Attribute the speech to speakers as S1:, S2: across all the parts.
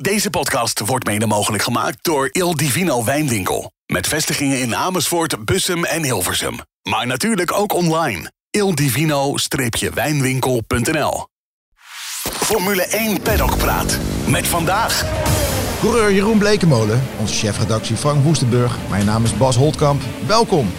S1: Deze podcast wordt mede mogelijk gemaakt door Il Divino Wijnwinkel. Met vestigingen in Amersfoort, Bussum en Hilversum. Maar natuurlijk ook online. ildivino-wijnwinkel.nl Formule 1 Paddock Praat. Met vandaag...
S2: Coureur Jeroen Blekemolen, onze chefredactie Frank Woestenburg. Mijn naam is Bas Holtkamp. Welkom.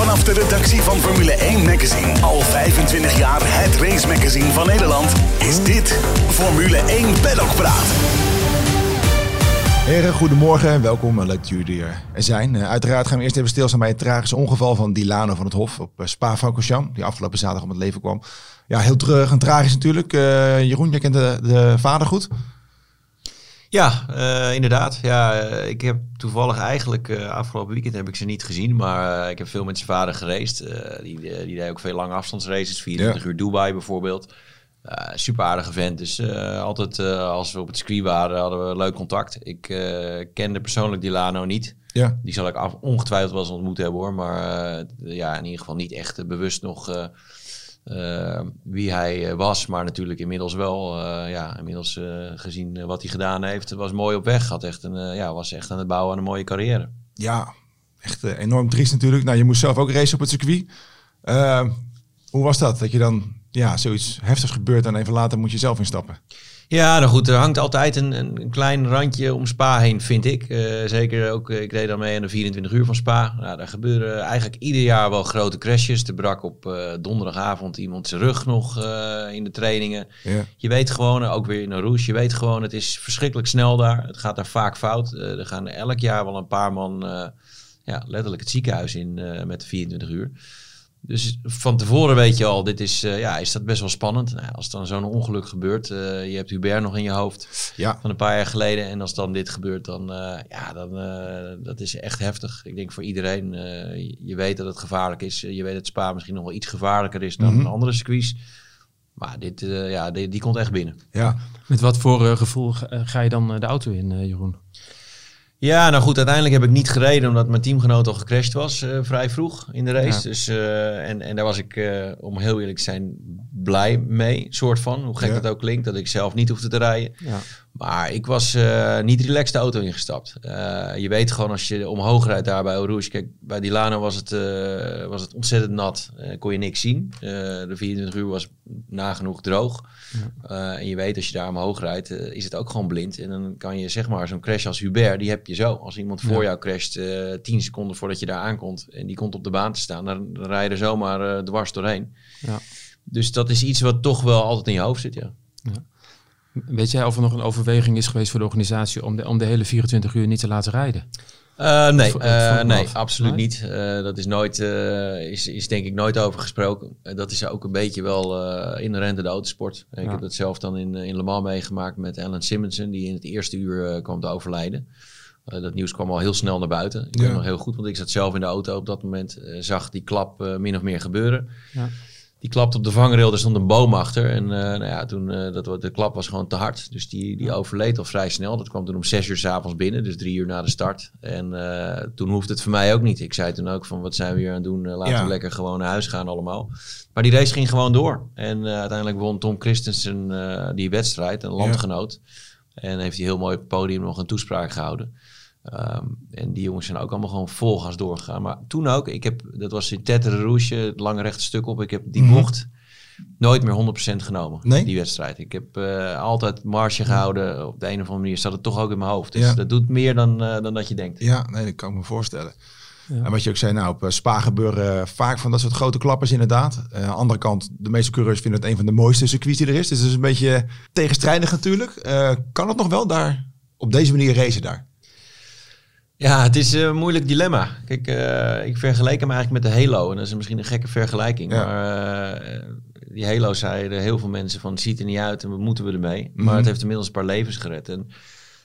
S1: Vanaf de redactie van Formule 1 Magazine. Al 25 jaar het race magazine van Nederland. Is dit Formule 1 Paddock Praat.
S2: Heren, goedemorgen en welkom. Leuk dat jullie er zijn. Uh, uiteraard gaan we eerst even stilstaan bij het tragische ongeval van Dilano van het Hof op uh, Spa-Francorchamps. Die afgelopen zaterdag om het leven kwam. Ja, heel terug en tragisch natuurlijk. Uh, Jeroen, jij kent de vader goed?
S3: Ja, uh, inderdaad. Ja, uh, ik heb toevallig eigenlijk uh, afgelopen weekend heb ik ze niet gezien, maar ik heb veel met zijn vader gereisd. die, die deed ook veel lange afstandsraces, 24 ja. uur Dubai bijvoorbeeld. super aardige vent. Dus altijd als we op het circuit waren, hadden we leuk contact. Ik kende persoonlijk Dilano niet. Ja. Die zal ik af, ongetwijfeld wel eens ontmoet hebben hoor. Maar ja, in ieder geval niet echt bewust nog uh, wie hij was, maar natuurlijk inmiddels wel. Uh, ja, inmiddels gezien wat hij gedaan heeft, was mooi op weg. Had echt een, ja, was echt aan het bouwen aan een mooie carrière.
S2: Ja, echt enorm triest natuurlijk. Nou, je moest zelf ook racen op het circuit. hoe was dat? Dat je dan ja, zoiets heftigs gebeurt en even later moet je zelf instappen.
S3: Ja, nou goed, er hangt altijd een, een klein randje om Spa heen, vind ik. Uh, zeker ook, ik deed dan mee aan de 24 uur van Spa. Nou, daar gebeuren eigenlijk ieder jaar wel grote crashes. Er brak op uh, donderdagavond iemand zijn rug nog uh, in de trainingen. Ja. Je weet gewoon, ook weer in een roes, je weet gewoon, het is verschrikkelijk snel daar. Het gaat daar vaak fout. er gaan elk jaar wel een paar man ja, letterlijk het ziekenhuis in met de 24 uur. Dus van tevoren weet je al, dit is, uh, ja, is dat best wel spannend. Nou, als dan zo'n ongeluk gebeurt, uh, je hebt Hubert nog in je hoofd ja. van een paar jaar geleden. En als dan dit gebeurt, dan, uh, ja, dan dat is echt heftig. Ik denk voor iedereen, je weet dat het gevaarlijk is. je weet dat Spa misschien nog wel iets gevaarlijker is dan mm -hmm. andere circuits. Maar dit, ja, die, die komt echt binnen.
S4: Ja. Met wat voor gevoel ga je dan de auto in, Jeroen?
S3: Ja, nou goed, uiteindelijk heb ik niet gereden omdat mijn teamgenoot al gecrashed was uh, vrij vroeg in de race. Ja. Dus, uh, en, en daar was ik, uh, om heel eerlijk te zijn, blij mee, soort van. Hoe gek ja. dat ook klinkt, dat ik zelf niet hoefde te rijden. Ja. Maar ik was niet relaxed de auto ingestapt. je weet gewoon als je omhoog rijdt daar bij Rouge. Kijk, bij Dilano was het, was het ontzettend nat. kon je niks zien. de 24 uur was nagenoeg droog. Ja. en je weet als je daar omhoog rijdt, is het ook gewoon blind. En dan kan je zeg maar zo'n crash als Hubert, die heb je zo. Als iemand voor jou crasht, uh, tien seconden voordat je daar aankomt en die komt op de baan te staan, dan, dan rij je er zomaar uh, dwars doorheen. Ja. Dus dat is iets wat toch wel altijd in je hoofd zit, ja. ja.
S4: Weet jij of er nog een overweging is geweest voor de organisatie om de, om de hele 24 uur niet te laten rijden?
S3: Uh, nee, uh, nee, absoluut nee? niet. Uh, dat is nooit, is, is denk ik nooit over gesproken. dat is ook een beetje wel inherent in de autosport. Ja. Ik heb dat zelf dan in, in Le Mans meegemaakt met Alan Simonsen, die in het eerste uur kwam te overlijden. dat nieuws kwam al heel snel naar buiten. Ik ja. weet nog heel goed, want ik zat zelf in de auto op dat moment. zag die klap min of meer gebeuren. Ja. Die klapte op de vangrail, er stond een boom achter. En uh, nou ja, toen, uh, dat, de klap was gewoon te hard. Dus die, die overleed al vrij snel. Dat kwam toen om zes uur s'avonds binnen, dus drie uur na de start. En uh, toen hoefde het voor mij ook niet. Ik zei toen ook van, wat zijn we hier aan het doen? laten ja. we lekker gewoon naar huis gaan allemaal. Maar die race ging gewoon door. En uiteindelijk won Tom Christensen die wedstrijd, een landgenoot. Ja. En heeft hij heel mooi op het podium nog een toespraak gehouden. Um, en die jongens zijn ook allemaal gewoon vol gas doorgegaan. Maar toen ook, ik heb, dat was in Tetre Rouge, het lange rechte stuk op. Ik heb die mm-hmm. bocht nooit meer 100% genomen, nee? die wedstrijd. Ik heb uh, altijd marge gehouden. Op de een of andere manier zat het toch ook in mijn hoofd. Dus ja. dat doet meer dan, uh, dan dat je denkt.
S2: Ja, nee, dat kan ik me voorstellen. Ja. En wat je ook zei, nou, op uh, Spa gebeuren vaak van dat soort grote klappers inderdaad. Aan de andere kant, de meeste coureurs vinden het een van de mooiste circuits die er is. Dus het is een beetje tegenstrijdig natuurlijk. kan het nog wel daar, op deze manier racen daar?
S3: Ja, het is een moeilijk dilemma. Kijk, uh, ik vergeleek hem eigenlijk met de Halo. En dat is misschien een gekke vergelijking. Ja. Maar uh, die Halo zeiden heel veel mensen van... het ziet er niet uit en wat moeten we ermee? Mm -hmm. Maar het heeft inmiddels een paar levens gered. En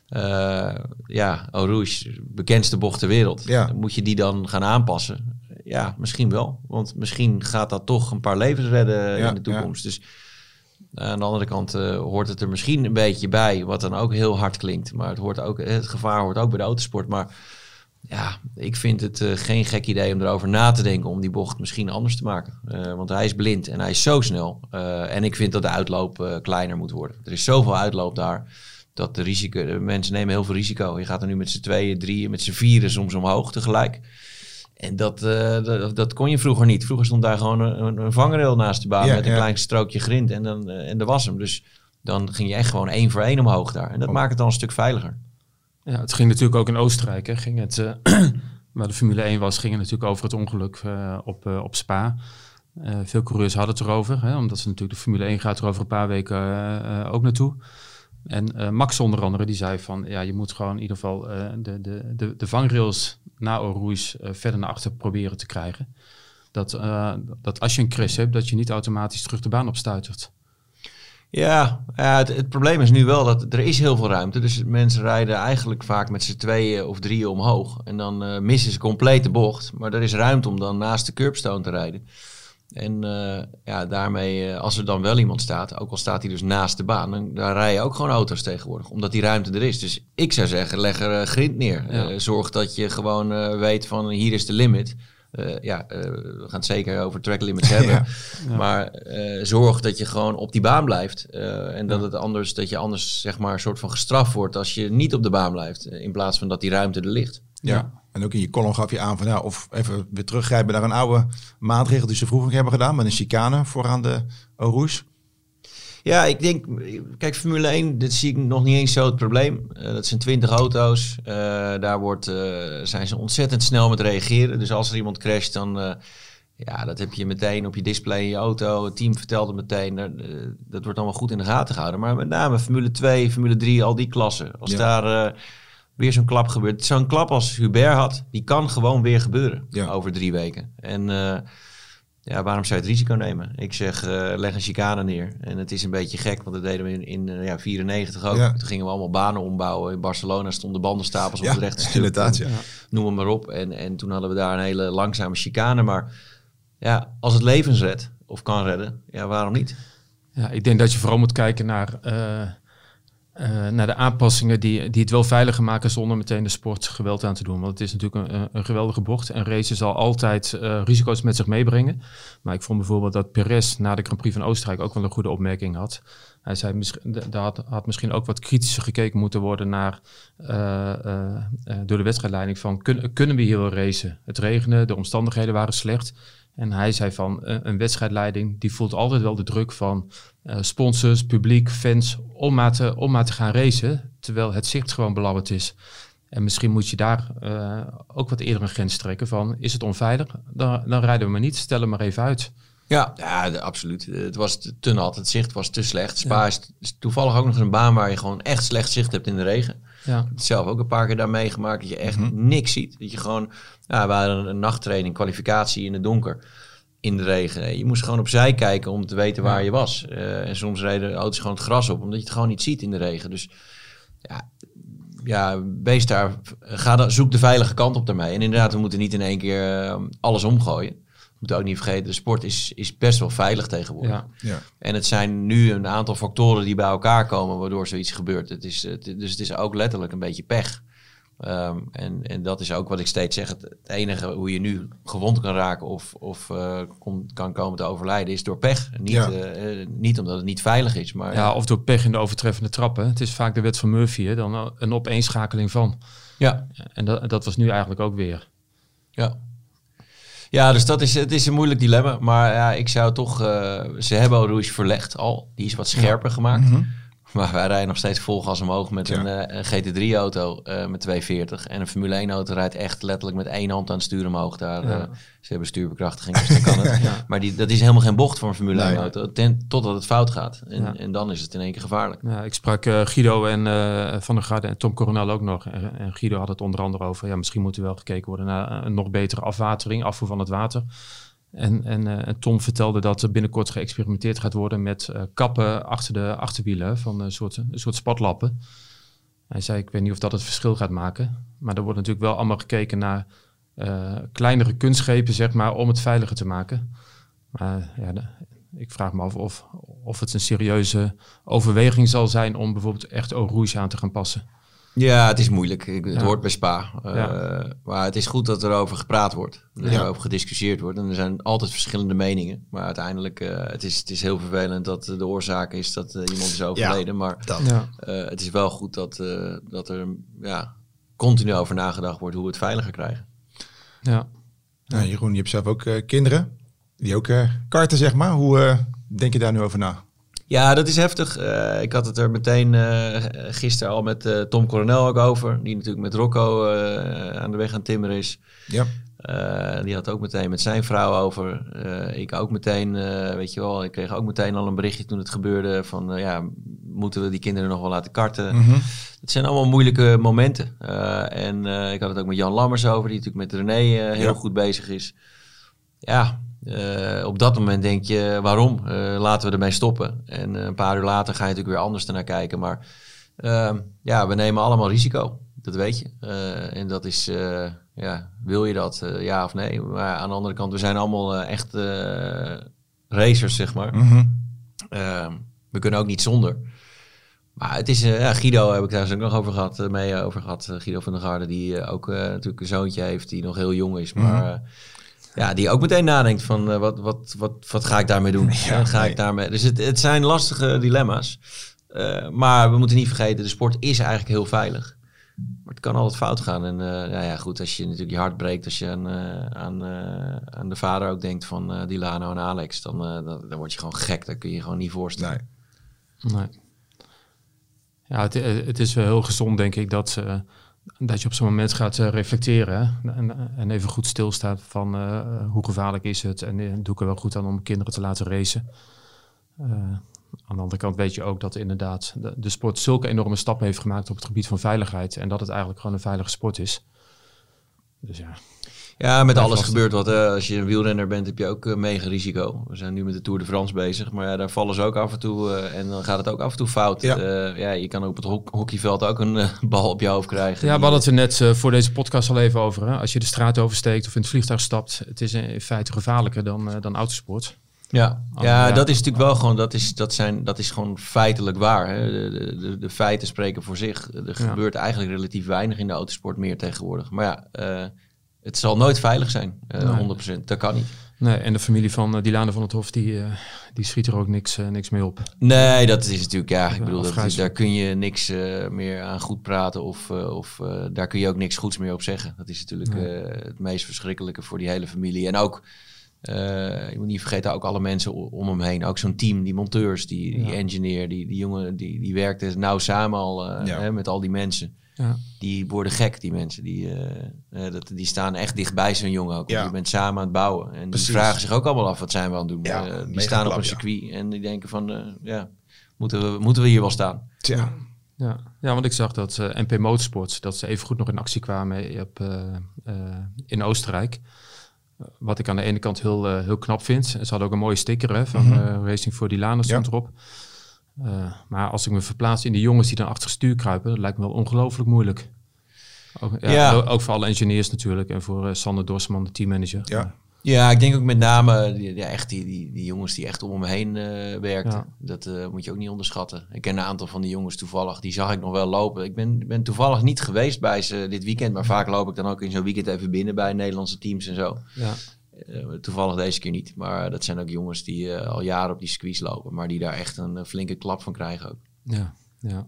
S3: uh, ja, Eau Rouge, bekendste bocht ter wereld. Ja. Moet je die dan gaan aanpassen? Ja, misschien wel. Want misschien gaat dat toch een paar levens redden ja, in de toekomst. Ja. Dus aan de andere kant uh, hoort het er misschien een beetje bij, wat dan ook heel hard klinkt. Maar het, hoort ook, het gevaar hoort ook bij de autosport. Maar Ja, ik vind het geen gek idee om erover na te denken om die bocht misschien anders te maken. Want hij is blind en hij is zo snel. En ik vind dat de uitloop kleiner moet worden. Er is zoveel uitloop daar dat de risico, de mensen nemen heel veel risico. Je gaat er nu met z'n tweeën, drieën, met z'n vieren soms omhoog tegelijk. En dat, dat, dat, kon je vroeger niet. Vroeger stond daar gewoon een, een vangrail naast de baan met een klein strookje grind en, dan, en dat was hem. Dus dan ging je echt gewoon één voor één omhoog daar. En dat oh. maakt het dan een stuk veiliger.
S4: Ja, het ging natuurlijk ook in Oostenrijk. Hè. Ging het, uh, waar de Formule 1 was, ging het natuurlijk over het ongeluk uh, op, uh, op Spa. veel coureurs hadden het erover, hè, omdat ze natuurlijk de Formule 1 gaat er over een paar weken ook naartoe. En Max onder andere, die zei van, ja, je moet gewoon in ieder geval de, de, de, de vangrails na Oroes verder naar achter proberen te krijgen. Dat, dat als je een crash hebt, dat je niet automatisch terug de baan opstuitert.
S3: Ja, het, het, probleem is nu wel dat er is heel veel ruimte. Dus mensen rijden eigenlijk vaak met z'n tweeën of drieën omhoog. En dan missen ze compleet de bocht. Maar er is ruimte om dan naast de curbstone te rijden. En uh, ja, daarmee, uh, als er dan wel iemand staat, ook al staat hij dus naast de baan, dan daar rijden ook gewoon auto's tegenwoordig, omdat die ruimte er is. Dus ik zou zeggen, leg er grind neer. Ja. zorg dat je gewoon weet van hier is de limit. Uh, ja, uh, we gaan het zeker over track limits hebben. Maar uh, zorg dat je gewoon op die baan blijft. en dat, het anders, dat je anders zeg maar een soort van gestraft wordt als je niet op de baan blijft. in plaats van dat die ruimte er ligt.
S2: Ja. En ook in je column gaf je aan van ja, of even weer teruggrijpen naar een oude maatregel die ze vroeger hebben gedaan met een chicane vooraan de Rouge.
S3: Ja, ik denk, kijk, Formule 1, dit zie ik nog niet eens zo het probleem. Uh, dat zijn 20 auto's. Uh, daar wordt, uh, zijn ze ontzettend snel met reageren. Dus als er iemand crasht, dan ja, dat heb je meteen op je display in je auto. Het team vertelt het meteen. dat wordt allemaal goed in de gaten gehouden. Maar met name Formule 2, Formule 3, al die klassen. Als daar weer zo'n klap gebeurt. Zo'n klap als Hubert had, die kan gewoon weer gebeuren ja. over drie weken. En ja, waarom zou je het risico nemen? Ik zeg, uh, leg een chicane neer. En het is een beetje gek, want dat deden we in, in uh, ja, 94 ook. Toen gingen we allemaal banen ombouwen. In Barcelona stonden bandenstapels op het rechte stuk. Ja. Noem maar op. En, en toen hadden we daar een hele langzame chicane. Maar ja, als het levens redt, of kan redden, ja, waarom niet?
S4: Ja, ik denk dat je vooral moet kijken naar... Uh uh, naar de aanpassingen die, die het wel veiliger maken zonder meteen de sport geweld aan te doen. Want het is natuurlijk een, een geweldige bocht en race zal altijd uh, risico's met zich meebrengen. Maar ik vond bijvoorbeeld dat Perez na de Grand Prix van Oostenrijk ook wel een goede opmerking had. Hij zei, daar had, had misschien ook wat kritischer gekeken moeten worden naar, uh, door de wedstrijdleiding van, kun, kunnen we hier wel racen? Het regende, de omstandigheden waren slecht. En hij zei van een wedstrijdleiding die voelt altijd wel de druk van uh, sponsors, publiek, fans om maar, te, om maar te gaan racen. Terwijl het zicht gewoon belabberd is. En misschien moet je daar uh, ook wat eerder een grens trekken van is het onveilig? Dan, dan rijden we maar niet, stel hem maar even uit.
S3: Ja, ja absoluut. Het was te nat, het zicht was te slecht. Spa is, toevallig ook nog eens een baan waar je gewoon echt slecht zicht hebt in de regen. Ja. Ik heb zelf ook een paar keer daar meegemaakt dat je echt mhm. niks ziet. Dat je gewoon, ja, we hadden een nachttraining, kwalificatie in het donker in de regen. Je moest gewoon opzij kijken om te weten waar je was. Uh, en soms reden auto's gewoon het gras op, omdat je het gewoon niet ziet in de regen. Dus ja, ja wees daar, ga dan, zoek de veilige kant op daarmee. En inderdaad, we moeten niet in één keer uh, alles omgooien. We moeten ook niet vergeten, de sport is, is best wel veilig tegenwoordig. Ja. ja. En het zijn nu een aantal factoren die bij elkaar komen waardoor zoiets gebeurt. Het is, het, dus het is ook letterlijk een beetje pech. Ehm, en, en dat is ook wat ik steeds zeg. Het, enige hoe je nu gewond kan raken of, of uh, kan komen te overlijden is door pech. Niet, eh, eh, niet omdat het niet veilig is. Maar,
S4: ja, of door pech in de overtreffende trappen. Het is vaak de wet van Murphy, hè, dan een opeenschakeling van. Ja. En dat, dat was nu eigenlijk ook weer.
S3: Ja. Ja, dus dat is, het is een moeilijk dilemma. Maar ja, ik zou toch... ze hebben Rouge verlegd al. Die is wat scherper gemaakt. Mhm. Maar wij rijden nog steeds vol gas omhoog met een, uh, een GT3-auto uh, eh, met 240. En een Formule 1-auto rijdt echt letterlijk met één hand aan het stuur omhoog. Daar, ja. uh, ze hebben stuurbekrachtiging, dus dan kan het. ja. Maar die, dat is helemaal geen bocht voor een Formule 1-auto. Totdat het fout gaat. En, en, dan is het in één keer gevaarlijk.
S4: Ja, ik sprak Guido en Van der Garde en Tom Coronel ook nog. En, en, Guido had het onder andere over... Ja, misschien moet er wel gekeken worden naar een nog betere afwatering, afvoer van het water. En, en, uh, Tom vertelde dat er binnenkort geëxperimenteerd gaat worden met uh, kappen achter de achterwielen van een soort, een soort spatlappen. Hij zei, ik weet niet of dat het verschil gaat maken. Maar er wordt natuurlijk wel allemaal gekeken naar uh, kleinere kunstschepen, zeg maar, om het veiliger te maken. Maar ja, ik vraag me af of, of het een serieuze overweging zal zijn om bijvoorbeeld echt Eau Rouge aan te gaan passen.
S3: Ja, het is moeilijk. Het hoort bij Spa. Uh, Maar het is goed dat er over gepraat wordt. Dat er over gediscussieerd wordt. En er zijn altijd verschillende meningen. Maar uiteindelijk, uh, het, is, het is heel vervelend dat de oorzaak is dat iemand is overleden. maar het is wel goed dat, dat er ja, continu over nagedacht wordt hoe we het veiliger krijgen.
S2: Ja. Nou, Jeroen, je hebt zelf ook kinderen. Die ook karten, zeg maar. Hoe denk je daar nu over na?
S3: Ja, dat is heftig. Uh, ik had het er meteen uh, gisteren al met uh, Tom Coronel ook over. Die natuurlijk met Rocco aan de weg aan timmer is. Ja. die had ook meteen met zijn vrouw over. ik ook meteen, weet je wel, ik kreeg ook meteen al een berichtje toen het gebeurde van ja, moeten we die kinderen nog wel laten karten? Mm Het zijn allemaal moeilijke momenten. en ik had het ook met Jan Lammers over, die natuurlijk met René heel goed bezig is. Ja, uh, op dat moment denk je, waarom? Uh, laten we ermee stoppen. En uh, een paar uur later ga je natuurlijk weer anders ernaar kijken. Maar ehm, ja, we nemen allemaal risico. Dat weet je. en dat is, ja, wil je dat? ja of nee? Maar aan de andere kant, we zijn allemaal echt racers, zeg maar. Mm we kunnen ook niet zonder. Maar het is, ja, Guido heb ik daar ook nog over gehad, mee over gehad. Guido van der Garde, die ook natuurlijk een zoontje heeft die nog heel jong is. Maar mhm. Ja, die ook meteen nadenkt van uh, wat, wat, wat, wat ga ik daarmee doen? Ja, ga ik daarmee... Dus het, het zijn lastige dilemma's. Uh, maar we moeten niet vergeten, de sport is eigenlijk heel veilig. Maar het kan altijd fout gaan. En uh, ja, ja, goed, als je natuurlijk je hart breekt, als je aan, aan, aan de vader ook denkt van Dilano en Alex, dan, dan, dan, word je gewoon gek. Dat kun je je gewoon niet voorstellen.
S4: Nee. nee. Ja, het, het is wel heel gezond, denk ik, dat dat je op zo'n moment gaat uh, reflecteren en, en, even goed stilstaat van uh, hoe gevaarlijk is het en uh, doe ik er wel goed aan om kinderen te laten racen. aan de andere kant weet je ook dat inderdaad de, de, sport zulke enorme stappen heeft gemaakt op het gebied van veiligheid en dat het eigenlijk gewoon een veilige sport is.
S3: Dus ja. Ja, met alles gebeurt wat. Als je een wielrenner bent, heb je ook uh, mega risico. We zijn nu met de Tour de France bezig, maar ja, daar vallen ze ook af en toe uh, en dan gaat het ook af en toe fout. Ja, uh, ja je kan op het hockeyveld ook een bal op je hoofd krijgen.
S4: Ja, we hadden het er net voor deze podcast al even over. Hè? Als je de straat oversteekt of in het vliegtuig stapt, het is in feite gevaarlijker dan, dan autosport.
S3: Ja, ja, dat is natuurlijk wel gewoon, dat is, dat zijn, dat is gewoon feitelijk waar. Hè? De, de, de, feiten spreken voor zich. Er gebeurt eigenlijk relatief weinig in de autosport meer tegenwoordig. Maar ja, het zal nooit veilig zijn, uh, nee. 100%. Dat kan niet.
S4: Nee, en de familie van uh, Dilane van het Hof, die, uh, die schiet er ook niks, uh, niks mee op.
S3: Nee, dat is natuurlijk, ja, ik bedoel, dat daar kun je niks meer aan goed praten of, of daar kun je ook niks goeds meer op zeggen. Dat is natuurlijk het meest verschrikkelijke voor die hele familie. En ook, je moet niet vergeten, ook alle mensen om hem heen. Ook zo'n team, die monteurs, die, die engineer, die, die jongen, die, die werkte nauw samen al hè, met al die mensen. Ja. Die worden gek, die mensen. Die, uh, dat, die staan echt dichtbij zo'n jongen ook. Ja. Je bent samen aan het bouwen. En die vragen zich ook allemaal af, wat zijn we aan het doen? Ja, uh, die staan op een circuit en die denken van, ja, moeten we, moeten we hier wel staan?
S4: Tja. Ja. ja, want ik zag dat NP Motorsports, dat ze even goed nog in actie kwamen op, in Oostenrijk. Wat ik aan de ene kant heel, heel knap vind. Ze hadden ook een mooie sticker hè, van mm -hmm. Racing for Dilana stond erop. Uh, maar als ik me verplaats in de jongens die dan achter stuur kruipen, dat lijkt me wel ongelooflijk moeilijk. Ook, ja, Ook voor alle engineers natuurlijk en voor uh, Sander Dorsman, de teammanager.
S3: Ja. Ja, ik denk ook met name die, ja, echt die, die, die jongens die echt om me heen uh, werkten. Dat moet je ook niet onderschatten. Ik ken een aantal van die jongens toevallig, die zag ik nog wel lopen. Ik ben, ben toevallig niet geweest bij ze dit weekend, maar vaak loop ik dan ook in zo'n weekend even binnen bij Nederlandse teams en zo. Ja. Uh, toevallig deze keer niet. Maar dat zijn ook jongens die uh, al jaren op die squeeze lopen. Maar die daar echt een uh, flinke klap van krijgen ook.
S4: Ja, ja.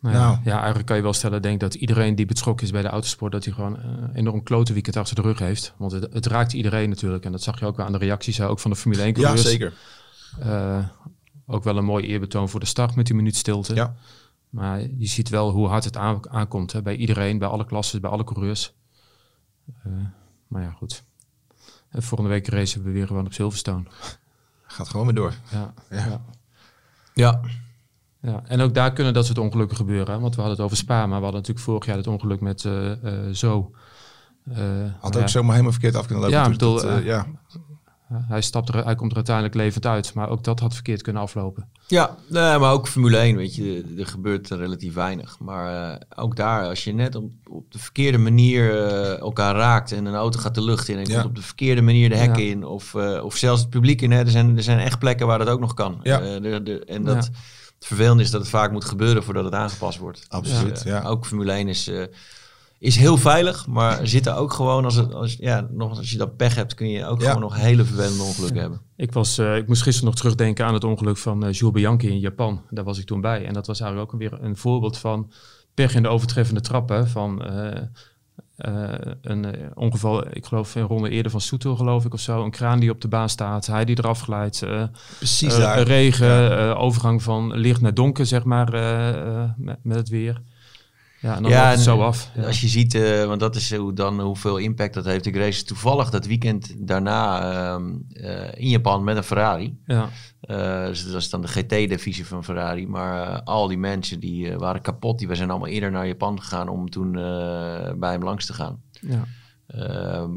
S4: Nou, nou. Ja, eigenlijk kan je wel stellen, denk dat iedereen die betrokken is bij de autosport, dat hij gewoon een enorm klote weekend achter de rug heeft. Want het, het, raakt iedereen natuurlijk. En dat zag je ook wel aan de reacties, ook van de Formule 1
S2: coureurs. Ja, zeker.
S4: ook wel een mooi eerbetoon voor de start met die minuut stilte. Ja. Maar je ziet wel hoe hard het aankomt hè, bij iedereen, bij alle klassen, bij alle coureurs. Maar ja, goed. En volgende week racen we weer gewoon op Silverstone.
S2: Gaat gewoon weer door.
S4: Ja. Ja. ja. ja. En ook daar kunnen dat soort ongelukken gebeuren. Want we hadden het over Spa, maar we hadden natuurlijk vorig jaar het ongeluk met uh, uh, Zo.
S2: Uh, Had ook zomaar helemaal verkeerd af kunnen lopen. Ja, bedoel,
S4: ja hij, stapt er, hij komt er uiteindelijk levend uit. Maar ook dat had verkeerd kunnen aflopen.
S3: Ja, nee, maar ook Formule 1, weet je, er gebeurt relatief weinig. Maar uh, ook daar, als je net op, op de verkeerde manier uh, elkaar raakt en een auto gaat de lucht in en ja. komt op de verkeerde manier de hekken in, of, uh, of zelfs het publiek in, hè, er, zijn, er zijn echt plekken waar dat ook nog kan. Ja. De, de, en dat, Het vervelende is dat het vaak moet gebeuren voordat het aangepast wordt.
S2: Absoluut, dus, ja.
S3: Ook Formule 1 is, is heel veilig, maar zitten ook gewoon als, het, als, ja, nog, als je dat pech hebt, kun je ook gewoon nog hele vervelende ongelukken hebben.
S4: Ik, was, ik moest gisteren nog terugdenken aan het ongeluk van uh, Jules Bianchi in Japan. Daar was ik toen bij. En dat was eigenlijk ook weer een voorbeeld van pech in de overtreffende trappen. Van uh, een uh, ongeval, ik geloof een ronde eerder van Soetel, geloof ik of zo. Een kraan die op de baan staat, hij die eraf glijdt. Uh,
S2: Precies daar.
S4: Regen, overgang van licht naar donker, zeg maar, met, met, het weer. Ja, en dan ja, het zo af.
S3: Ja. Als je ziet, want dat is hoe dan, hoeveel impact dat heeft. Ik race toevallig dat weekend daarna ehm, in Japan met een Ferrari. Ja. Uh, dus dat is dan de GT-divisie van Ferrari. Maar al die mensen die waren kapot. Die we zijn allemaal eerder naar Japan gegaan om toen bij hem langs te gaan. Ja. Ehm,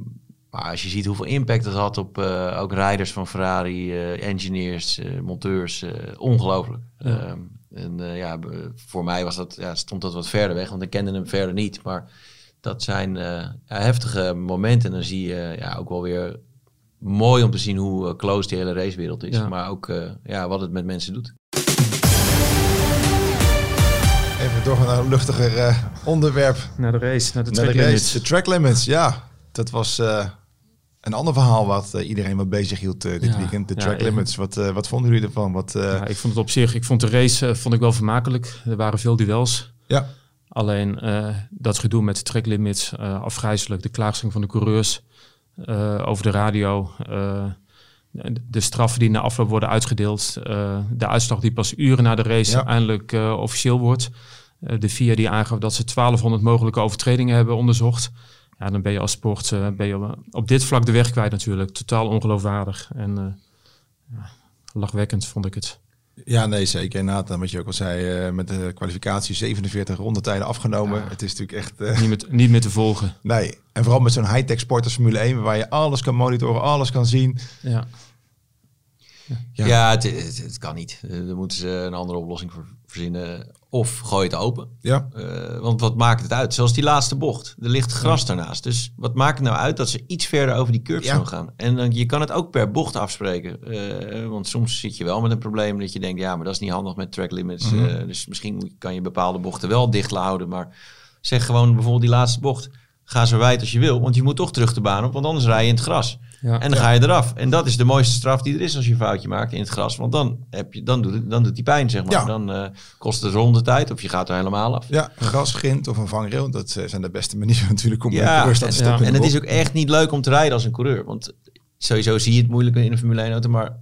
S3: maar als je ziet hoeveel impact dat had op ook rijders van Ferrari, engineers, monteurs, ongelooflijk. Ja. Ehm, en ja, voor mij was dat, ja, stond dat wat verder weg, want ik kende hem verder niet. Maar dat zijn heftige momenten. En dan zie je ja, ook wel weer mooi om te zien hoe uh, close die hele racewereld is. Maar ook uh, ja, wat het met mensen doet.
S2: Even door naar een luchtiger uh, onderwerp.
S4: Naar de race, naar de track de limits.
S2: De track limits, ja. Dat was een ander verhaal wat iedereen wat bezig hield dit weekend. De track limits. Wat, wat vonden jullie ervan? Wat,
S4: ja, ik vond het op zich, ik vond de race vond ik wel vermakelijk. Er waren veel duels.
S2: Ja.
S4: Alleen dat gedoe met de track limits, afgrijzelijk. De klaagzang van de coureurs uh, over de radio. Uh, de straffen die na afloop worden uitgedeeld. Uh, de uitslag die pas uren na de race ja. eindelijk officieel wordt. de VIA die aangaf dat ze 1200 mogelijke overtredingen hebben onderzocht. Ja, dan ben je als sport ben je op dit vlak de weg kwijt natuurlijk. Totaal ongeloofwaardig. En lachwekkend vond ik het.
S2: Ja, nee, zeker. Inderdaad, wat je ook al zei, uh, met de kwalificatie 47 rondetijden afgenomen. Het is natuurlijk echt...
S4: Uh, niet, met, niet meer te volgen.
S2: Nee, en vooral met zo'n high-tech sport als Formule 1, waar je alles kan monitoren, alles kan zien.
S4: Ja.
S3: Ja, ja het, het, kan niet. Uh, daar moeten ze een andere oplossing voor verzinnen. Of gooi het open.
S2: Ja.
S3: Uh, want wat maakt het uit? Zoals die laatste bocht. Er ligt gras ja. daarnaast. Dus wat maakt het nou uit dat ze iets verder over die curbstone ja. gaan? En dan, je kan het ook per bocht afspreken. Uh, want soms zit je wel met een probleem dat je denkt... ja, maar dat is niet handig met track limits. Mm -hmm. dus misschien kan je bepaalde bochten wel dicht houden. Maar zeg gewoon bijvoorbeeld die laatste bocht ga zo wijd als je wil, want je moet toch terug de baan op, want anders rij je in het gras. Ja, en dan ga je eraf. En dat is de mooiste straf die er is als je een foutje maakt in het gras. Want dan, heb je, dan, doet, het, dan doet die pijn, zeg maar. Ja. Dan uh, kost het rondetijd of je gaat er helemaal af.
S2: Ja, gras, grind of een vangrail. Dat uh, zijn de beste manieren natuurlijk om ja, een te stoppen.
S3: En het is ook echt niet leuk om te rijden als een coureur. Want sowieso zie je het moeilijk in een Formule 1 auto. Maar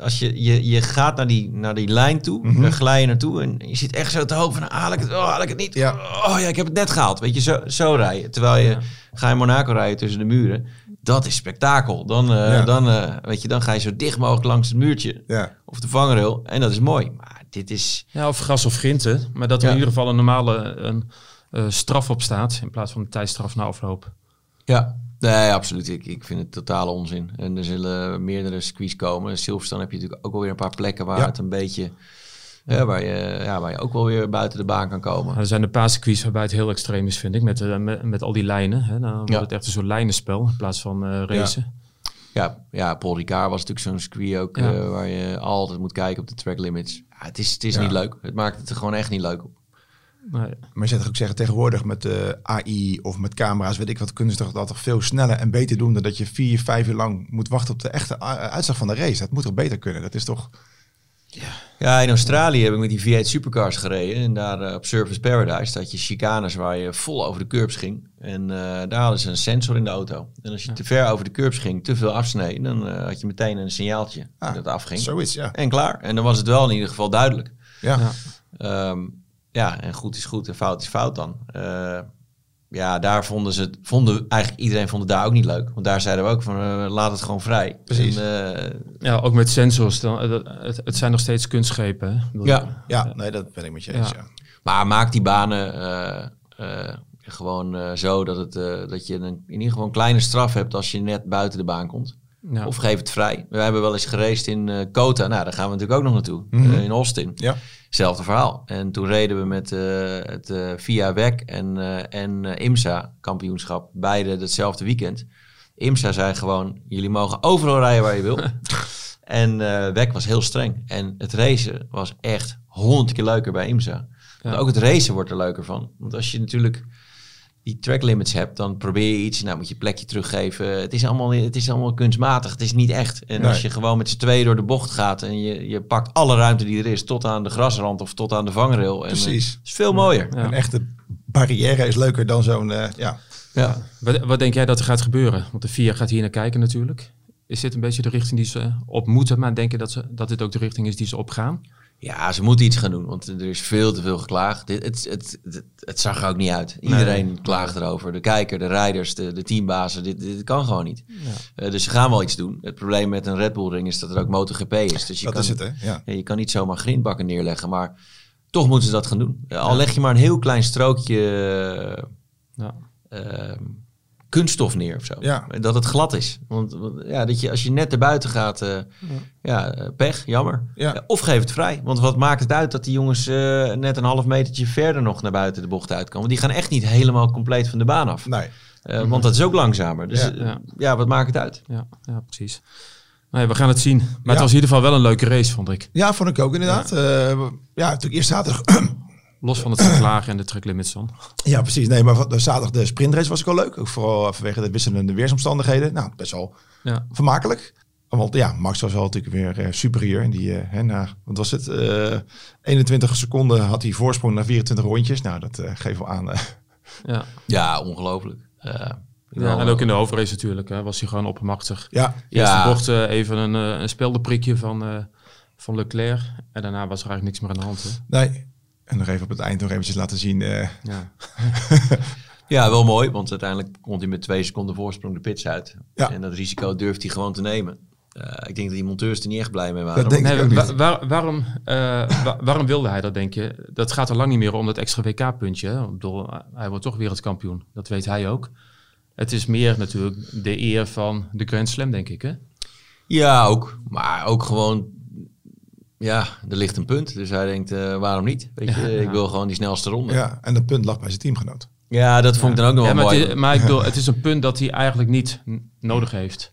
S3: als je, je, je gaat naar die, naar die lijn toe, mm -hmm. daar glij je naartoe en je zit echt zo te hopen van, ah, haal ik het, oh, haal ik het niet?
S2: Ja.
S3: Oh ja, ik heb het net gehaald. Weet je, zo, zo rijden. Terwijl je, ja. ga je Monaco rijden tussen de muren, dat is spektakel. Dan, uh, ja. dan, uh, weet je, dan ga je zo dicht mogelijk langs het muurtje
S2: ja.
S3: of de vangrail en dat is mooi. Maar dit is...
S4: Ja, of gras of grinten, maar dat er in ieder geval een normale een, uh, straf op staat in plaats van een tijdstraf na afloop.
S3: Ja, Nee, absoluut. Ik, ik vind het totale onzin. En er zullen meerdere squeeze komen. In Silverstone heb je natuurlijk ook alweer een paar plekken waar ja. het een beetje... Ja, waar, je, ja, waar je ook wel weer buiten de baan kan komen.
S4: er zijn een paar circuits waarbij het heel extreem is, vind ik. Met, uh, met, met, al die lijnen. Hè. Dan wordt ja. het echt een soort lijnenspel in plaats van uh, racen.
S3: Ja. ja, ja, Paul Ricard was natuurlijk zo'n circuit ook ja. uh, waar je altijd moet kijken op de track limits. Ja, het is, het is niet leuk. Het maakt het er gewoon echt niet leuk op.
S2: Nee. Maar je zou toch ook zeggen, tegenwoordig met de AI of met camera's, weet ik wat, kunnen ze toch dat toch veel sneller en beter doen dan dat je vier, vijf uur lang moet wachten op de echte uitslag van de race. Dat moet toch beter kunnen? Dat is toch...
S3: Ja, ja in Australië heb ik met die V8 Supercars gereden. En daar uh, op Surface Paradise had je chicanes waar je vol over de curbs ging. En uh, daar hadden ze een sensor in de auto. En als je ja. te ver over de curbs ging, te veel afsneden, dan uh, had je meteen een signaaltje ah, dat afging.
S2: Zoiets, ja.
S3: En klaar. En dan was het wel in ieder geval duidelijk.
S2: Ja.
S3: ja. Um, ja, en goed is goed en fout is fout dan. Ja, daar vonden ze het, vonden eigenlijk iedereen vond het daar ook niet leuk. Want daar zeiden we ook van uh, laat het gewoon vrij.
S2: Precies.
S3: En, uh,
S4: ja, ook met sensors. Dan, het, het zijn nog steeds kunstschepen. Hè?
S2: Ja, ja, nee, dat ben ik met je eens. Ja. Ja.
S3: Maar maak die banen gewoon zo dat, het, dat je een, in ieder geval een kleine straf hebt als je net buiten de baan komt. Ja. Of geef het vrij. We hebben wel eens gereisd in uh, Kota. Nou, daar gaan we natuurlijk ook nog naartoe. Mm -hmm. uh, in Austin.
S2: Ja.
S3: Hetzelfde verhaal. En toen reden we met uh, het Via WEC en, en IMSA kampioenschap. Beide hetzelfde weekend. IMSA zei gewoon, jullie mogen overal rijden waar je wil. en WEC was heel streng. En het racen was echt honderd keer leuker bij IMSA. Ook het racen wordt er leuker van. Want als je natuurlijk die track limits hebt, dan probeer je iets, nou moet je plekje teruggeven. Het is allemaal, het is allemaal kunstmatig, het is niet echt. En als je gewoon met z'n tweeën door de bocht gaat en je, je pakt alle ruimte die er is, tot aan de grasrand of tot aan de vangrail. En, eh,
S2: Precies.
S3: is veel mooier.
S2: Een echte barrière is leuker dan zo'n, uh, ja.
S4: ja. Wat, wat, denk jij dat er gaat gebeuren? Want de VIA gaat hier naar kijken natuurlijk. Is dit een beetje de richting die ze op moeten, maar denken dat, ze, dat dit ook de richting is die ze opgaan?
S3: Ja, ze moeten iets gaan doen, want er is veel te veel geklaagd. Dit, het, het, het, het zag er ook niet uit. Iedereen nee. klaagt erover. De kijker, de rijders, de, de teambazen. Dit, dit kan gewoon niet. Ja. Uh, dus ze gaan wel iets doen. Het probleem met een Red Bull ring is dat er ook MotoGP is. Dus je
S2: dat
S3: kan,
S2: is het, hè? Ja.
S3: je kan niet zomaar grindbakken neerleggen, maar toch moeten ze dat gaan doen. Uh, al leg je maar een heel klein strookje... Ja. Uh, kunststof neer of zo.
S2: Ja.
S3: Dat het glad is. Want, ja, dat je als je net erbuiten gaat, uh, ja. ja, pech, jammer.
S2: Ja.
S3: Of geef het vrij. Want wat maakt het uit dat die jongens uh, net een half metertje verder nog naar buiten de bocht uitkomen? Die gaan echt niet helemaal compleet van de baan af.
S2: Nee.
S3: Uh, want dat is ook langzamer. Dus ja, ja. wat maakt het uit?
S4: Ja, ja precies. Nee, we gaan het zien. Maar het was in ieder geval wel een leuke race, vond ik.
S2: Ja, vond ik ook inderdaad. Ja, ja natuurlijk eerst zaterdag
S4: Los van het verklagen en de track limits dan.
S2: Ja, precies. Nee, maar de zaterdag de sprintrace was ik wel leuk. Ook vooral vanwege de wisselende weersomstandigheden. Nou, best wel ja. vermakelijk. Want ja, Max was wel natuurlijk weer uh, superieur. En die, uh, hè, na, wat was het? Uh, 21 seconden had hij voorsprong naar 24 rondjes. Nou, dat geeft wel aan.
S3: ja. ja, ongelooflijk.
S4: Ja, en ook in de overrace natuurlijk hè, was hij gewoon oppermachtig.
S2: Ja.
S4: Eerst ja. de bocht even een, een speldenprikje van, van Leclerc. En daarna was er eigenlijk niks meer aan de hand. Hè?
S2: Nee, en nog even op het eind nog eventjes laten zien. Uh...
S3: Ja. ja, wel mooi, want uiteindelijk komt hij met twee seconden voorsprong de pits uit.
S2: Ja.
S3: En dat risico durft hij gewoon te nemen. Uh, ik denk dat die monteurs er niet echt blij mee waren.
S2: Dat denk
S4: nee,
S2: ik
S4: wa waar, waarom, uh, wa waarom wilde hij dat, denk je? Dat gaat er lang niet meer om dat extra WK-puntje. Hij wordt toch wereldkampioen. Dat weet hij ook. Het is meer natuurlijk de eer van de Grand Slam, denk ik, hè?
S3: Ja, ook. Maar ook gewoon ja, er ligt een punt. Dus hij denkt, uh, waarom niet? Weet je, ja, ik wil gewoon die snelste ronde.
S2: Ja, en dat punt lag bij zijn teamgenoot.
S3: Ja, dat vond ik dan ook nog wel
S4: maar
S3: mooi.
S4: Het is, maar ik bedoel, het is een punt dat hij eigenlijk niet nodig heeft.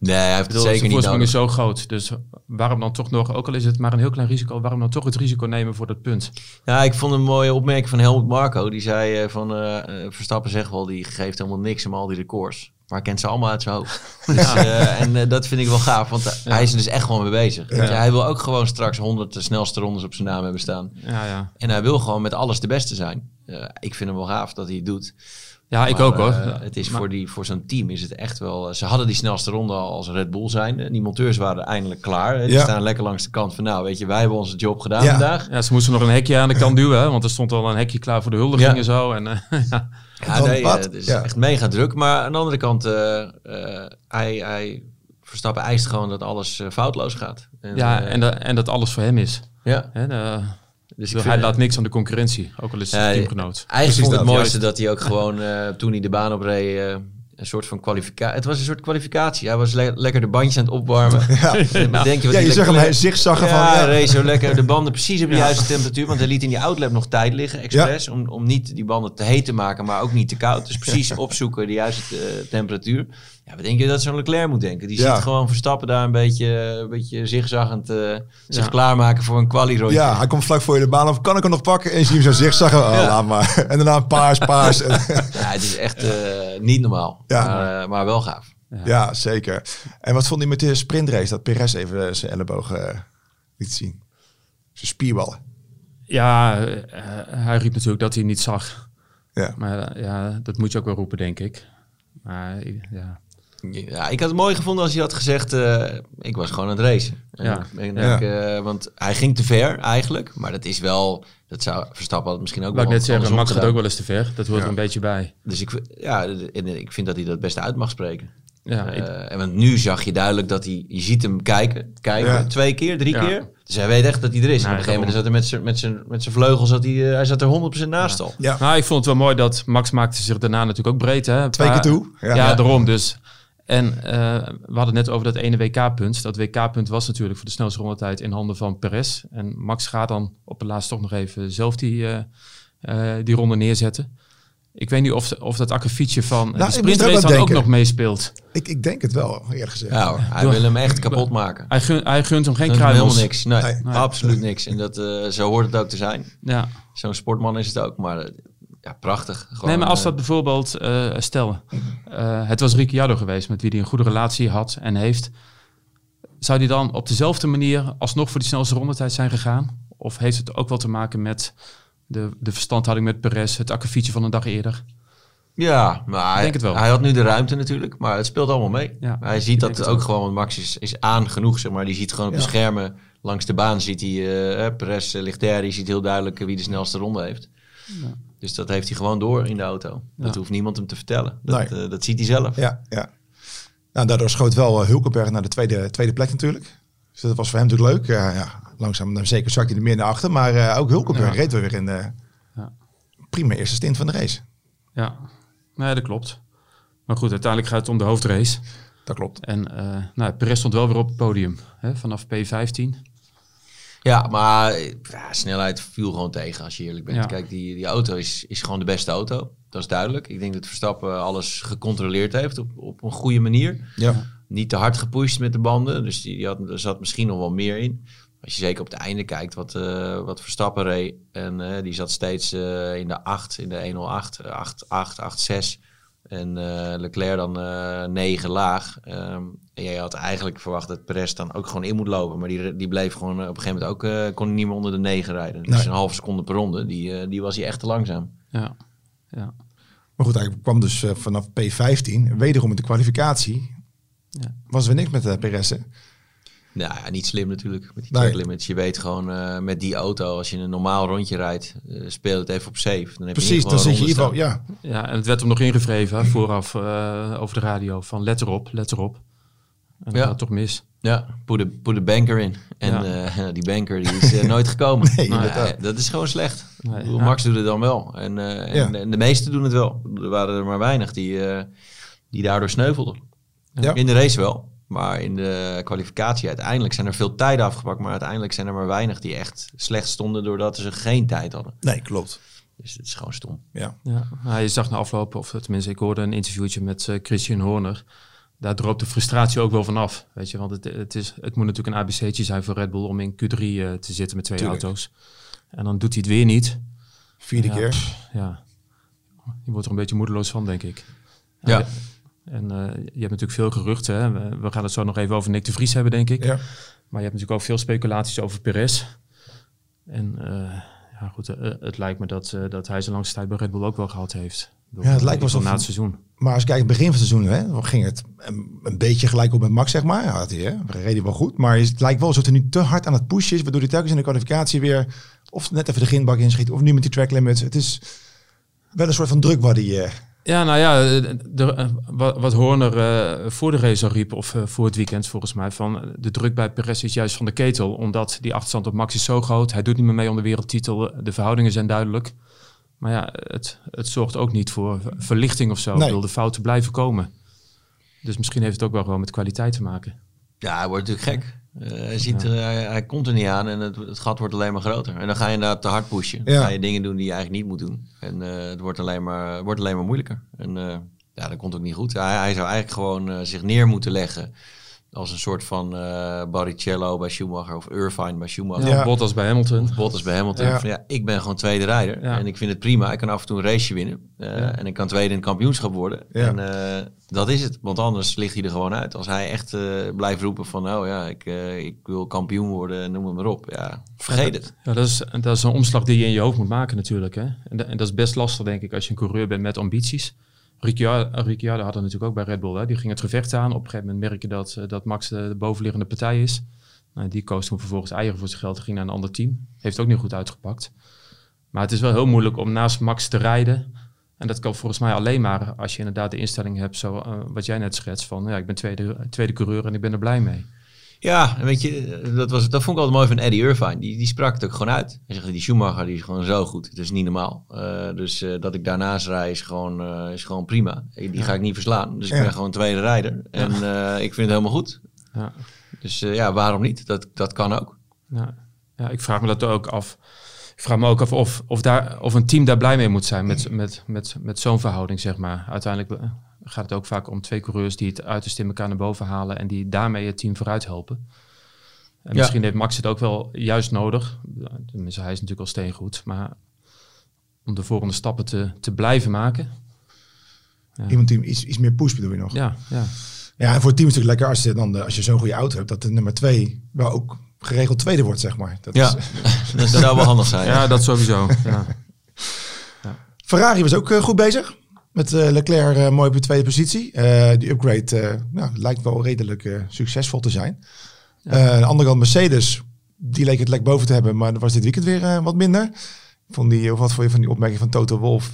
S3: Nee, hij heeft
S4: bedoel,
S3: het zeker niet nodig.
S4: is zo groot. Dus waarom dan toch nog, ook al is het maar een heel klein risico, waarom dan toch het risico nemen voor dat punt?
S3: Ja, ik vond een mooie opmerking van Helmut Marco. Die zei uh, van, uh, Verstappen zegt wel, die geeft helemaal niks om al die records. Maar kent ze allemaal uit zijn hoofd. Dus, uh, en uh, dat vind ik wel gaaf, want ja. hij is er dus echt gewoon mee bezig. Ja. hij wil ook gewoon straks 100 de snelste rondes op zijn naam hebben staan.
S4: Ja, ja.
S3: En hij wil gewoon met alles de beste zijn. ik vind hem wel gaaf dat hij het doet.
S4: Ja,
S3: maar,
S4: ik ook hoor.
S3: het is maar... voor, die, voor zo'n team is het echt wel... Ze hadden die snelste ronde al als Red Bull zijn. Die monteurs waren eindelijk klaar. Die staan lekker langs de kant van... Nou, weet je, wij hebben onze job gedaan vandaag.
S4: Ja, ze moesten nog een hekje aan de kant duwen. Hè, want er stond al een hekje klaar voor de huldiging en zo. En, ja.
S3: Ja, nee, uh, het is ja. echt mega druk. Maar aan de andere kant, uh, uh, hij, hij Verstappen eist gewoon dat alles foutloos gaat.
S4: En, ja, en, dat, en dat alles voor hem is.
S3: Ja.
S4: Hè, de, dus hij vind, laat niks aan de concurrentie, ook al is het teamgenoot.
S3: Eigenlijk vond het mooiste dat hij ook gewoon, toen hij de baan opreed een soort van kwalificatie. Het was een soort kwalificatie. Hij was le lekker de bandjes aan het opwarmen.
S2: Ja,
S3: ja. Denk je, wat
S2: ja je zag hem hij zigzaggen
S3: ja,
S2: van...
S3: Ja, hij zo lekker de banden precies op de juiste temperatuur. Want hij liet in die outlap nog tijd liggen, expres. Om, om niet die banden te heet te maken, maar ook niet te koud. Dus precies opzoeken de juiste uh, temperatuur. Ja, wat denk je dat zo'n Leclerc moet denken? Die ziet gewoon Verstappen daar een beetje, een beetje zigzaggend uh, zich klaarmaken voor een quali
S2: Ja, hij komt vlak voor je de baan af. Kan ik hem nog pakken? En je ziet hem zo zigzaggen. Oh, laat maar. En daarna paars, paars.
S3: ja, het is echt uh, niet normaal.
S2: Ja.
S3: Maar, uh, maar wel gaaf.
S2: Ja. ja. zeker. En wat vond hij met de sprintrace? Dat Perez even zijn ellebogen liet zien. Zijn spierballen.
S4: Ja, hij riep natuurlijk dat hij niet zag.
S2: Ja.
S4: Maar ja, dat moet je ook wel roepen, denk ik. Maar ja...
S3: Ja, ik had het mooi gevonden als hij had gezegd, uh, ik was gewoon aan het racen.
S4: Ja.
S3: En ja. uh, want hij ging te ver eigenlijk, maar dat is wel, dat zou Verstappen had misschien ook wel
S4: ik net zeggen, Max gaat ook wel eens te ver. Dat hoort
S3: ja.
S4: er een beetje bij.
S3: Dus ik, ja, en ik vind dat hij dat best uit mag spreken.
S4: Ja,
S3: uh, ik... En want nu zag je duidelijk dat hij, je ziet hem kijken, kijken, ja. twee keer, drie keer. Dus hij weet echt dat hij er is. Nee, en op een gegeven moment zat hij met zijn, met zijn, met zijn vleugels, zat hij, hij zat er 100% naast
S4: ja.
S3: al.
S2: Ja.
S4: Nou, ik vond het wel mooi dat Max maakte zich daarna natuurlijk ook breed. Hè?
S2: Twee keer toe.
S4: Ja, ja daarom dus. En uh, we hadden het net over dat ene WK-punt. Dat WK-punt was natuurlijk voor de snelste rondetijd in handen van Perez. En Max gaat dan op het laatst toch nog even zelf die, uh, uh, die ronde neerzetten. Ik weet niet of, of dat akkefietje van nou, de sprintrace dan ook nog meespeelt.
S2: Ik, ik denk het wel, eerlijk gezegd.
S3: Ja, hoor, hij wil hem echt kapot maken.
S4: Hij, gun, hij gunt hem geen kruimels.
S3: Helemaal niks. Nee, absoluut niks. En dat, uh, zo hoort het ook te zijn. Ja. Zo'n sportman is het ook. Maar uh, ja, prachtig.
S4: Gewoon, nee, maar als dat uh, bijvoorbeeld, stel, het was Ricciardo geweest met wie hij een goede relatie had en heeft. Zou die dan op dezelfde manier alsnog voor die snelste rondetijd zijn gegaan? Of heeft het ook wel te maken met de, de verstandhouding met Perez, het akkefietje van een dag eerder?
S3: Ja, maar hij, denk het wel. hij had nu de ruimte natuurlijk, maar het speelt allemaal mee. Ja, hij ziet dat ook, gewoon, Max is, is aan genoeg, zeg maar. Die ziet gewoon op de schermen langs de baan, ziet hij, uh, Perez uh, ligt daar, die ziet heel duidelijk wie de snelste ronde heeft. Ja. Dus dat heeft hij gewoon door in de auto. Dat hoeft niemand hem te vertellen. Dat, nee. uh, dat ziet hij zelf.
S2: Ja, ja. Nou, daardoor schoot wel Hulkenberg naar de tweede, tweede plek natuurlijk. Dus dat was voor hem natuurlijk leuk. Ja, ja. Langzaam, dan zeker zak je er meer naar achter. Maar ook Hulkenberg reed weer in de prima eerste stint van de race.
S4: Ja, Nee, dat klopt. Maar goed, uiteindelijk gaat het om de hoofdrace.
S2: Dat klopt.
S4: En uh, nou, Perez stond wel weer op het podium hè, vanaf P15.
S3: Ja, maar ja, snelheid viel gewoon tegen als je eerlijk bent. Kijk, die, die auto is, is gewoon de beste auto. Dat is duidelijk. Ik denk dat Verstappen alles gecontroleerd heeft op, op een goede manier. Ja. Niet te hard gepusht met de banden. Dus die, die had, er zat misschien nog wel meer in als je zeker op het einde kijkt wat, uh, wat Verstappen reed. En uh, die zat steeds uh, in de 8, in de 108, 8, 8, 8, 6. En Leclerc dan 9 laag. Um, en jij had eigenlijk verwacht dat Perez dan ook gewoon in moet lopen. Maar die, die bleef gewoon op een gegeven moment ook, kon niet meer onder de 9 rijden. Dus nee. een halve seconde per ronde, die, die was hij echt te langzaam.
S4: Ja, ja.
S2: Maar goed, hij kwam dus vanaf P15, wederom in de kwalificatie. Ja. Was er niks met uh, Perez.
S3: Nou ja, niet slim natuurlijk met die track limits. Je weet gewoon uh, met die auto, als je een normaal rondje rijdt, uh, speel het even op safe. Dan heb
S2: Precies,
S3: je
S2: dan zit je hier ja.
S4: Ja, en het werd hem nog ingevreven vooraf uh, over de radio van let erop, let erop. En ja. gaat toch mis.
S3: Ja, put de, put banker in. En ja. die banker die is nooit gekomen. nee, nou, dat is gewoon slecht. Nee, Max doet het dan wel. En, en, en, de meesten doen het wel. Er waren er maar weinig die, die daardoor sneuvelden. In de race wel. Maar in de kwalificatie uiteindelijk zijn er veel tijden afgepakt. Maar uiteindelijk zijn er maar weinig die echt slecht stonden doordat ze geen tijd hadden.
S2: Nee, klopt.
S3: Dus het is gewoon stom.
S2: Ja.
S4: ja. Nou, je zag na afloop, of tenminste ik hoorde een interviewtje met uh, Christian Horner. Daar droopt de frustratie ook wel vanaf. Weet je, want het, het, is, het moet natuurlijk een ABC'tje zijn voor Red Bull om in Q3 uh, eh, te zitten met twee auto's. En dan doet hij het weer niet.
S2: Vierde
S4: ja,
S2: keer.
S4: ja. Je wordt er een beetje moedeloos van, denk ik.
S3: Ja.
S4: En uh, je hebt natuurlijk veel geruchten. Hè? We, gaan het zo nog even over Nick de Vries hebben, denk ik. Ja. Maar je hebt natuurlijk ook veel speculaties over Perez. En uh, ja, goed, uh, het lijkt me dat, dat hij zijn langste tijd bij Red Bull ook wel gehad heeft.
S2: Ja, het lijkt wel
S4: na het seizoen.
S2: Maar als je kijkt, begin van het seizoen hè, ging het een, een, beetje gelijk op met Max, zeg maar. Ja, hij, hè, reed wel goed. Maar het lijkt wel alsof hij nu te hard aan het pushen is, waardoor hij telkens in de kwalificatie weer of net even de ginbak inschiet, of nu met die track limits. Het is wel een soort van druk waar hij
S4: ja, nou ja, de, eh, wat Horner uh, voor de race al riep, of uh, voor het weekend volgens mij, van de druk bij Perez is juist van de ketel, omdat die achterstand op Max is zo groot. Hij doet niet meer mee om de wereldtitel, de verhoudingen zijn duidelijk. Maar ja, het, het zorgt ook niet voor verlichting of zo. Nee. wil de fouten blijven komen. Dus misschien heeft het ook wel gewoon met kwaliteit te maken.
S3: Ja, hij wordt natuurlijk gek. Uh, hij, ziet er, hij, komt er niet aan en het, het, gat wordt alleen maar groter. En dan ga je inderdaad te hard pushen. Dan ga je dingen doen die je eigenlijk niet moet doen. En uh, het wordt alleen maar, wordt alleen maar moeilijker. En uh, ja, dat komt ook niet goed. Hij, hij zou eigenlijk gewoon zich neer moeten leggen als een soort van uh, Barrichello bij Schumacher of Irvine bij Schumacher.
S4: Ja, Bottas bij Hamilton.
S3: Bottas bij Hamilton. Ja. Van, ja, ik ben gewoon tweede rijder en ik vind het prima. Ik kan af en toe een raceje winnen uh, en ik kan tweede in het kampioenschap worden. En uh, dat is het, want anders ligt hij er gewoon uit. Als hij echt blijft roepen van, nou ja, ik, ik wil kampioen worden, noem het maar op. Ja, vergeet het.
S4: Ja, dat is, dat is een omslag die je in je hoofd moet maken natuurlijk. Hè? En, en dat is best lastig denk ik als je een coureur bent met ambities. Ricciardo, Ricciardo had natuurlijk ook bij Red Bull. Hè. Die ging het gevecht aan. Op een gegeven moment merk dat, eh, dat Max de, bovenliggende partij is. Nou, die koos toen vervolgens eieren voor zijn geld. Ging naar een ander team. Heeft ook niet goed uitgepakt. Maar het is wel heel moeilijk om naast Max te rijden. En dat kan volgens mij alleen maar als je inderdaad de instelling hebt, zo, uh, wat jij net schetst, van ja, ik ben tweede, tweede coureur en ik ben er blij mee.
S3: Ja, weet je, dat, was, dat vond ik altijd mooi van Eddie Irvine. Die, die sprak het ook gewoon uit. Hij zegt, die Schumacher die is gewoon zo goed. Het is niet normaal. Uh, dus uh, dat ik daarnaast rij is gewoon, uh, is gewoon prima. Die ja. ga ik niet verslaan. Dus ik ben gewoon tweede rijder. En ik vind het helemaal goed. Ja. Dus ja, waarom niet? Dat, dat kan ook.
S4: Ja. ja, ik vraag me dat ook af. vraag me ook af of, of, daar, of een team daar blij mee moet zijn met, met, met, met zo'n verhouding, zeg maar. Uiteindelijk gaat het ook vaak om twee coureurs die het uiterst in elkaar naar boven halen en die daarmee het team vooruit helpen. En misschien heeft Max het ook wel juist nodig. Tenminste, hij is natuurlijk al steengoed. Maar om de volgende stappen te, te blijven maken.
S2: Ja. Iemand die iets, iets meer push bedoel je nog?
S4: Ja, ja.
S2: Ja, en voor het team is het natuurlijk lekker als je, dan als je zo'n goede auto hebt, dat de nummer twee wel ook geregeld tweede wordt, zeg maar.
S3: Dat ja, is, dat zou wel handig zijn.
S4: Ja, dat sowieso. Ja.
S2: Ferrari was ook uh, goed bezig. Met uh, Leclerc uh, mooi op de tweede positie. die upgrade nou, lijkt wel redelijk succesvol te zijn. Ja. aan de andere kant Mercedes, die leek het lek boven te hebben, maar er was dit weekend weer wat minder. Van die, of wat voor je van die opmerking van Toto Wolf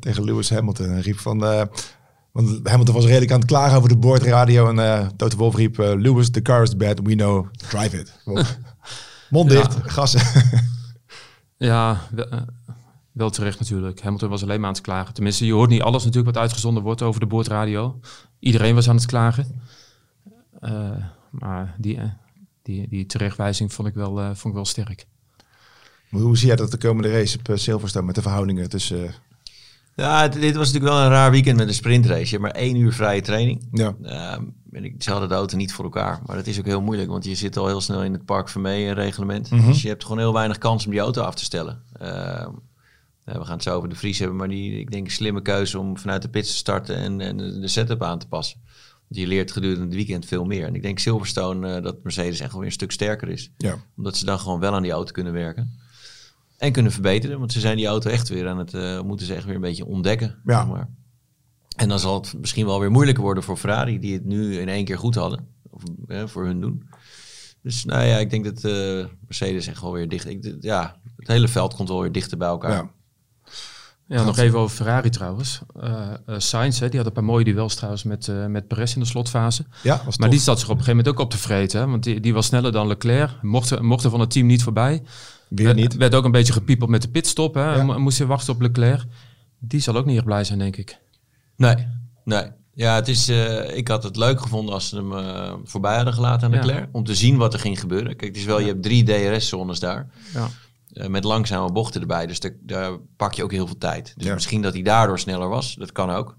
S2: tegen Lewis Hamilton? Hij riep van, want Hamilton was redelijk aan het klagen over de boordradio. En uh, Toto Wolff riep, uh, Lewis, the car is bad, we know, drive it. Mond dicht, gassen.
S4: ja, eh, wel terecht natuurlijk. Hamilton was alleen maar aan het klagen. Tenminste, je hoort niet alles natuurlijk wat uitgezonden wordt over de boordradio. Iedereen was aan het klagen. maar die, die, die terechtwijzing vond ik wel, vond ik wel sterk.
S2: Hoe zie jij dat de komende race op Silverstone met de verhoudingen tussen
S3: ja, dit was natuurlijk wel een raar weekend met een sprintrace. Je hebt maar één uur vrije training. Ja. Uh, en ik, ze hadden de auto niet voor elkaar. Maar dat is ook heel moeilijk, want je zit al heel snel in het Park Vermee reglement. Mhm. Dus je hebt gewoon heel weinig kans om die auto af te stellen. Uh, we gaan het zo over de Vries hebben, maar die, ik denk, een slimme keuze om vanuit de pits te starten en, en de setup aan te passen. Want je leert gedurende het weekend veel meer. En ik denk Silverstone uh, dat Mercedes echt wel weer een stuk sterker is. Ja. Omdat ze dan gewoon wel aan die auto kunnen werken. En kunnen verbeteren, want ze zijn die auto echt weer aan het, uh, moeten ze echt weer een beetje ontdekken. Ja. maar. En dan zal het misschien wel weer moeilijker worden voor Ferrari, die het nu in één keer goed hadden. Of voor hun doen. Dus nou ja, ik denk dat uh, Mercedes echt wel weer dicht. Ik, ja, het hele veld komt wel weer dichter bij elkaar.
S4: Ja. Ja, nog even over Ferrari trouwens. Uh, Sainz, hè, die had een paar mooie duels trouwens met, uh, met Perez in de slotfase. Ja, was maar die zat zich op een gegeven moment ook op te vreten. Hè, want die, die was sneller dan Leclerc. Mochten, mochten van het team niet voorbij. Weer niet. Werd ook een beetje gepiepeld met de pitstop. Hè? Moest je wachten op Leclerc. Die zal ook niet erg blij zijn, denk ik.
S3: Nee, nee. Ja, het is, uh, ik had het leuk gevonden als ze hem uh, voorbij hadden gelaten aan Leclerc. Om te zien wat er ging gebeuren. Kijk, het is wel, je hebt drie DRS-zones daar. Ja. Uh, met langzame bochten erbij. Dus daar pak je ook heel veel tijd. Dus misschien dat hij daardoor sneller was. Dat kan ook.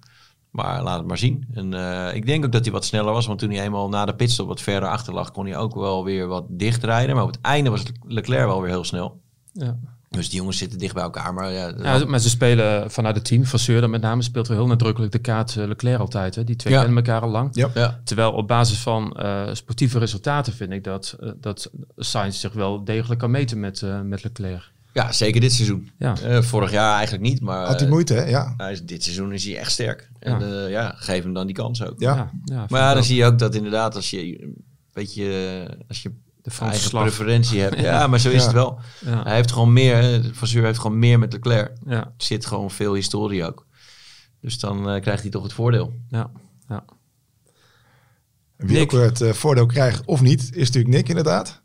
S3: Maar laat het maar zien. En ik denk ook dat hij wat sneller was. Want toen hij eenmaal na de pitstop wat verder achter lag, kon hij ook wel weer wat dicht rijden. Maar op het einde was Leclerc wel weer heel snel. Ja. Dus die jongens zitten dicht bij elkaar. Maar, ja,
S4: ja maar ze spelen vanuit het team. Van dan met name speelt wel heel nadrukkelijk de kaart uh, Leclerc altijd. Hè. Die twee kennen elkaar al lang. Ja. Terwijl op basis van uh, sportieve resultaten vind ik dat, uh, dat Sainz zich wel degelijk kan meten met, met Leclerc.
S3: Ja, zeker dit seizoen. Ja. vorig jaar eigenlijk niet, maar...
S2: Had hij moeite, hè? Ja.
S3: dit seizoen is hij echt sterk. En ja. ja, geef hem dan die kans ook. Ja. ja maar ja, dan zie je ook dat inderdaad als je... Weet je, als je de eigen preferentie hebt. Ja, maar zo is het wel. Hij heeft gewoon meer, Vasseur heeft gewoon meer met Leclerc. Ja. Er zit gewoon veel historie ook. Dus dan uh, krijgt hij toch het voordeel. Ja, ja.
S2: Wie Nick. ook het uh, voordeel krijgt of niet, is natuurlijk Nick inderdaad.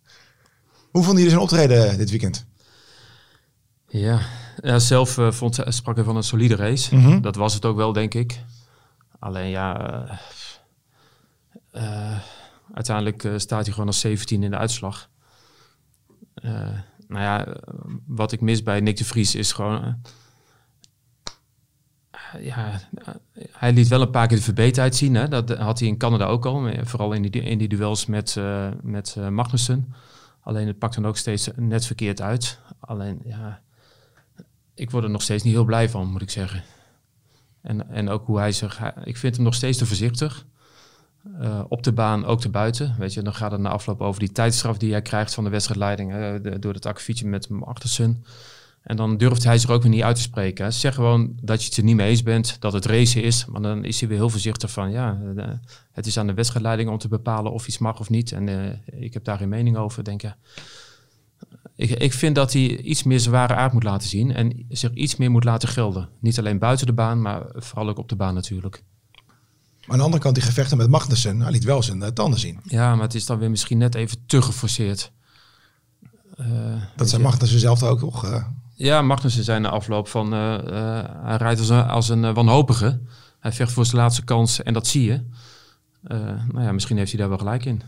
S2: Hoe vond jullie zijn optreden dit weekend?
S4: Ja, ja zelf uh, vond, sprak hij van een solide race. Mm -hmm. Dat was het ook wel, denk ik. Alleen ja uiteindelijk uh, staat hij gewoon als 17 in de uitslag. Uh, nou ja, wat ik mis bij Nick de Vries is gewoon... Uh, ja, hij liet wel een paar keer de verbeterheid zien. Hè? Dat had hij in Canada ook al. Vooral in die, in die duels met, met Magnussen. Alleen het pakt dan ook steeds net verkeerd uit. Alleen, ja, ik word er nog steeds niet heel blij van, moet ik zeggen. En, en ook hoe hij zich... Ik vind hem nog steeds te voorzichtig. Uh, op de baan, ook te buiten. Weet je, dan gaat het na afloop over die tijdstraf die hij krijgt van de wedstrijdleiding door het akkefietje met Achtersen. En dan durft hij zich ook weer niet uit te spreken. Zeg gewoon dat je het er niet mee eens bent, dat het racen is. Maar dan is hij weer heel voorzichtig van, ja, het is aan de wedstrijdleiding om te bepalen of iets mag of niet. En uh, ik heb daar geen mening over, denk ik. Ik, ik vind dat hij iets meer zware aard moet laten zien en zich iets meer moet laten gelden. Niet alleen buiten de baan, maar vooral ook op de baan natuurlijk
S2: aan de andere kant, die gevechten met Magnussen, hij liet wel zijn uh, tanden zien.
S4: Ja, maar het is dan weer misschien net even te geforceerd.
S2: Uh, dat zijn Magnussen zelf ook nog. Uh...
S4: Ja, Magnussen zijn de afloop van, hij rijdt als een, als een wanhopige. Hij vecht voor zijn laatste kans en dat zie je. nou ja, misschien heeft hij daar wel gelijk in.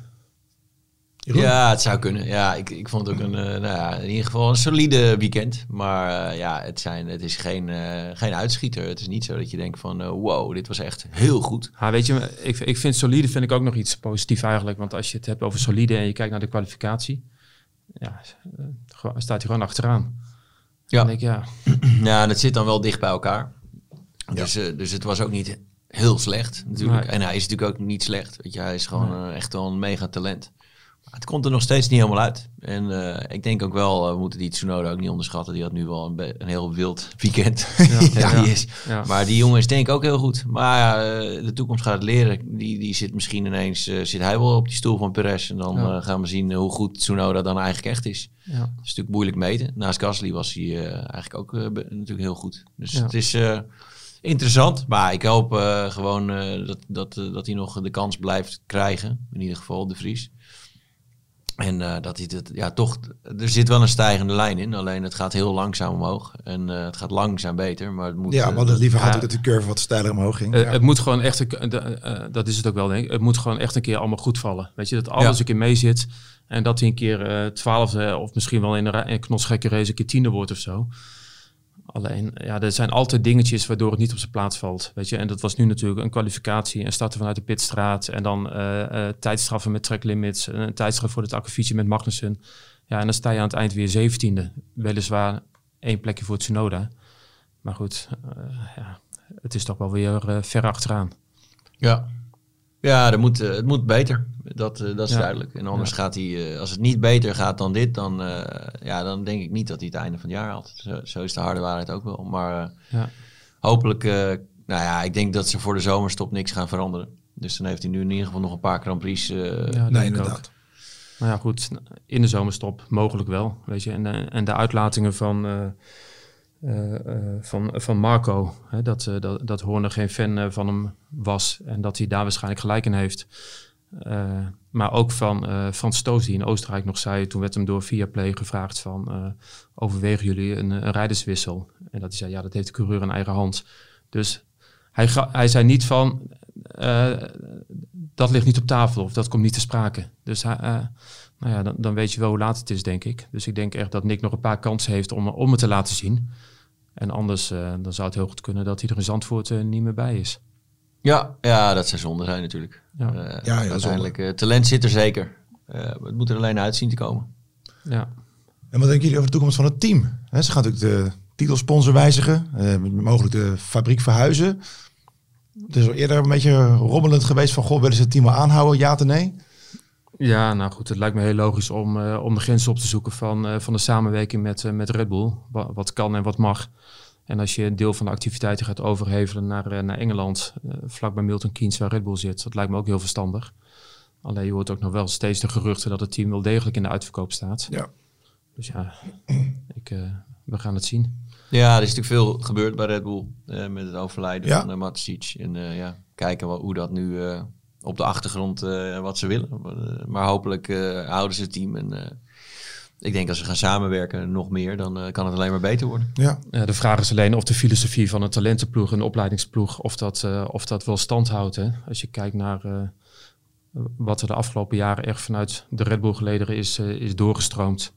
S3: Ja, het zou kunnen. Ja, ik, ik vond het ook een, uh, nou ja, in ieder geval een solide weekend. Maar uh, ja, het, zijn, het is geen, uh, geen uitschieter. Het is niet zo dat je denkt van wow, dit was echt heel goed.
S4: Ja, weet je, ik, ik vind solide vind ik ook nog iets positiefs eigenlijk. Want als je het hebt over solide en je kijkt naar de kwalificatie, ja, staat hij gewoon achteraan.
S3: Ja. Dan denk ik, ja. ja, dat zit dan wel dicht bij elkaar. Dus, dus het was ook niet heel slecht natuurlijk. En hij is natuurlijk ook niet slecht. Weet je, hij is gewoon echt wel een mega talent. Het komt er nog steeds niet helemaal uit. En uh, ik denk ook wel, uh, we moeten die Tsunoda ook niet onderschatten. Die had nu wel een, een heel wild weekend. Ja, ja, Die is. Ja. Maar die jongen is denk ik ook heel goed. Maar uh, de toekomst gaat het leren. Die, die zit misschien ineens, zit hij wel op die stoel van Perez. En dan gaan we zien hoe goed Tsunoda dan eigenlijk echt is. Dat is natuurlijk moeilijk meten. Naast Gasly was hij eigenlijk ook natuurlijk heel goed. Dus het is interessant. Maar ik hoop gewoon dat, dat, dat hij nog de kans blijft krijgen. In ieder geval de Vries. En uh, dat hij het, ja, toch, er zit wel een stijgende lijn in. Alleen het gaat heel langzaam omhoog. En uh, het gaat langzaam beter. Maar het moet.
S2: Ja, maar uh, liever had ik dat de curve wat steiler omhoog ging.
S4: Ja. Het moet gewoon echt, dat is het ook wel, denk ik. Het moet gewoon echt een keer allemaal goed vallen. Weet je, dat alles ja. een keer mee zit. En dat hij een keer twaalfde of misschien wel in een, een knotsgekke race een keer tiende wordt of zo. Alleen, ja, er zijn altijd dingetjes waardoor het niet op zijn plaats valt. Weet je? En dat was nu natuurlijk een kwalificatie en starten vanuit de pitstraat. En dan uh, uh, tijdstraffen met track limits. Een tijdstraf voor het akkefietje met Magnussen. Ja, en dan sta je aan het eind weer zeventiende. Weliswaar één plekje voor Tsunoda. Maar goed, uh, ja, het is toch wel weer ver achteraan.
S3: Ja, ja, er moet, uh, het moet beter. Dat, uh, dat is ja. duidelijk. En anders ja. gaat hij, uh, als het niet beter gaat dan dit, dan, ja, dan denk ik niet dat hij het einde van het jaar haalt. Zo, zo is de harde waarheid ook wel. Maar ja. hopelijk, nou ja, ik denk dat ze voor de zomerstop niks gaan veranderen. Dus dan heeft hij nu in ieder geval nog een paar Grand Prix.
S2: ja, nee, inderdaad.
S4: Maar ja, goed, in de zomerstop mogelijk wel. Weet je, en, en de uitlatingen van uh, uh, van, van Marco. Hè, dat, uh, dat, dat Horner geen fan van hem was en dat hij daar waarschijnlijk gelijk in heeft. maar ook van Frans Stoos, die in Oostenrijk nog zei, toen werd hem door Viaplay gevraagd van, overwegen jullie een, een rijderswissel? En dat hij zei, ja, dat heeft de coureur in eigen hand. Dus hij, hij zei niet van, dat ligt niet op tafel of dat komt niet te sprake. Dus hij, nou ja, dan, dan, weet je wel hoe laat het is, denk ik. Dus ik denk echt dat Nick nog een paar kansen heeft om, om het te laten zien. En anders uh, dan zou het heel goed kunnen dat hij er in Zandvoort uh, niet meer bij is.
S3: Ja, ja, dat zou zonde zijn natuurlijk. Ja. Uh, ja, ja, uiteindelijk, talent zit er zeker. het moet er alleen uitzien te komen.
S4: Ja.
S2: En wat denken jullie over de toekomst van het team? He, ze gaan natuurlijk de titelsponsor wijzigen, mogelijk de fabriek verhuizen. Het is al eerder een beetje robbelend geweest van, goh, willen ze het team wel aanhouden, ja of nee?
S4: Ja, nou goed, het lijkt me heel logisch om, uh, om de grens op te zoeken van, uh, van de samenwerking met, uh, met Red Bull. Wat, wat, kan en wat mag. En als je een deel van de activiteiten gaat overhevelen naar, naar Engeland, vlak bij Milton Keynes waar Red Bull zit, dat lijkt me ook heel verstandig. Alleen je hoort ook nog wel steeds de geruchten dat het team wel degelijk in de uitverkoop staat.
S2: Ja.
S4: Dus ja, ik, we gaan het zien.
S3: Ja, er is natuurlijk veel gebeurd bij Red Bull met het overlijden ja. van uh, Matsic. En ja, kijken wat, hoe dat nu op de achtergrond uh, wat ze willen. Maar hopelijk uh, houden ze het team. En uh, ik denk als ze gaan samenwerken nog meer, dan kan het alleen maar beter worden.
S2: Ja.
S4: de vraag is alleen of de filosofie van een talentenploeg en een opleidingsploeg, of dat, of dat wel stand houdt. Hè? Als je kijkt naar wat er de afgelopen jaren echt vanuit de Red Bull gelederen is, is doorgestroomd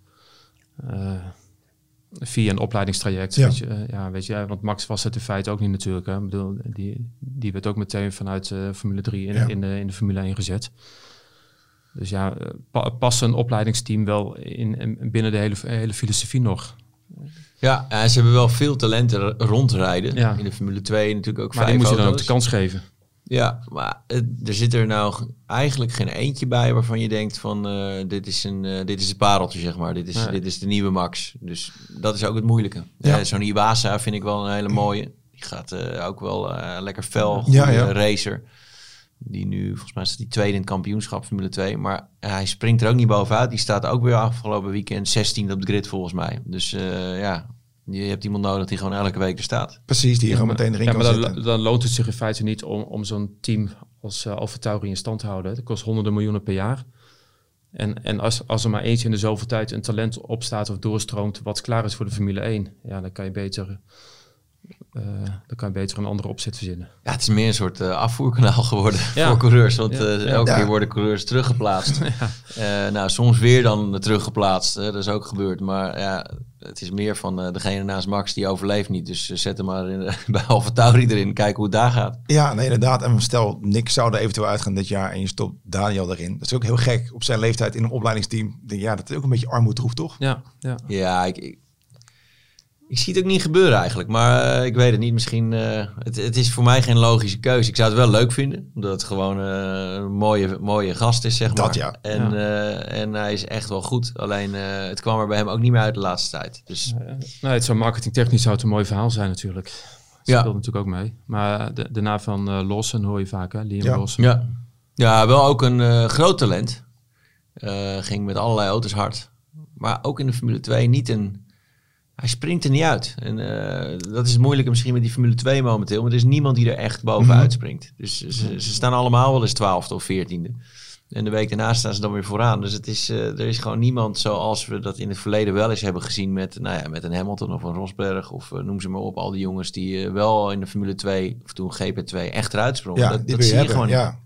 S4: via een opleidingstraject. Ja. Weet je, uh, ja, weet je, want Max was het in feite ook niet natuurlijk. Hè. Ik bedoel, die, die werd ook meteen vanuit uh, Formule 3 in, ja. in, de, in de Formule 1 gezet. Dus ja, uh, pa past een opleidingsteam wel in, in, binnen de hele, hele filosofie nog.
S3: Ja, en ze hebben wel veel talenten rondrijden. Ja. In de Formule 2 natuurlijk ook
S4: maar die moet je dan ook de kans geven.
S3: Ja, maar er zit er nou eigenlijk geen eentje bij waarvan je denkt van uh, dit, is een, uh, dit is het pareltje, zeg maar. Dit is, dit is de nieuwe Max. Dus dat is ook het moeilijke. Ja. Uh, Zo'n Iwasa vind ik wel een hele mooie. Die gaat ook wel lekker fel,
S2: ja, ja.
S3: racer. Die nu, volgens mij is die tweede in het kampioenschap Formule 2. Maar hij springt er ook niet bovenuit. Die staat ook weer afgelopen weekend 16 op de grid volgens mij. Dus ja, je hebt iemand nodig die gewoon elke week er staat.
S2: Precies, die ja, gewoon meteen erin ja, kan maar
S4: dan, dan, loont het zich in feite niet om, om zo'n team als uh, Alfa Tauri in stand te houden. Dat kost honderden miljoenen per jaar. En, en als, als er maar eens in de zoveel tijd een talent opstaat of doorstroomt wat klaar is voor de Formule 1, ja, dan kan je beter dan kan je beter een andere opzet verzinnen.
S3: Ja, het is meer een soort afvoerkanaal geworden voor coureurs. Want elke keer worden coureurs teruggeplaatst. nou, soms weer dan teruggeplaatst. dat is ook gebeurd. Maar ja, het is meer van uh, degene naast Max die overleeft niet. Dus uh, zet hem maar in, bij Alfa Tauri erin. Kijken hoe het daar gaat.
S2: Ja, nee, inderdaad. En stel, Nick zou er eventueel uitgaan dit jaar en je stopt Daniel erin. Dat is ook heel gek op zijn leeftijd in een opleidingsteam. Ja, dat is ook een beetje armoedroef, toch?
S4: Ja, ja.
S3: ja ik, ik zie het ook niet gebeuren eigenlijk, maar uh, ik weet het niet. Misschien, uh, het, het, is voor mij geen logische keuze. Ik zou het wel leuk vinden, omdat het gewoon uh, een mooie, mooie gast is, zeg maar.
S2: Dat ja.
S3: En, ja. en hij is echt wel goed. Alleen het kwam er bij hem ook niet meer uit de laatste tijd. Dus...
S4: nee, het zou marketingtechnisch zou het een mooi verhaal zijn natuurlijk. Dat ja. speelt natuurlijk ook mee. Maar de, de naam van Lossen hoor je vaak, hè? Liam
S3: ja.
S4: Lossen.
S3: Ja. ja, wel ook een groot talent. ging met allerlei auto's hard. Maar ook in de Formule 2 niet een hij springt er niet uit. En uh, dat is het moeilijke misschien met die Formule 2 momenteel. Maar er is niemand die er echt bovenuit mhm. springt. Dus ze, ze, staan allemaal wel eens twaalfde of veertiende. En de week daarna staan ze dan weer vooraan. Dus het is, uh, er is gewoon niemand zoals we dat in het verleden wel eens hebben gezien met, nou ja, met een Hamilton of een Rosberg. Of uh, noem ze maar op. Al die jongens die wel in de Formule 2 of toen GP2 echt eruit sprongen.
S2: Ja,
S3: dat,
S2: dat zie je gewoon ja.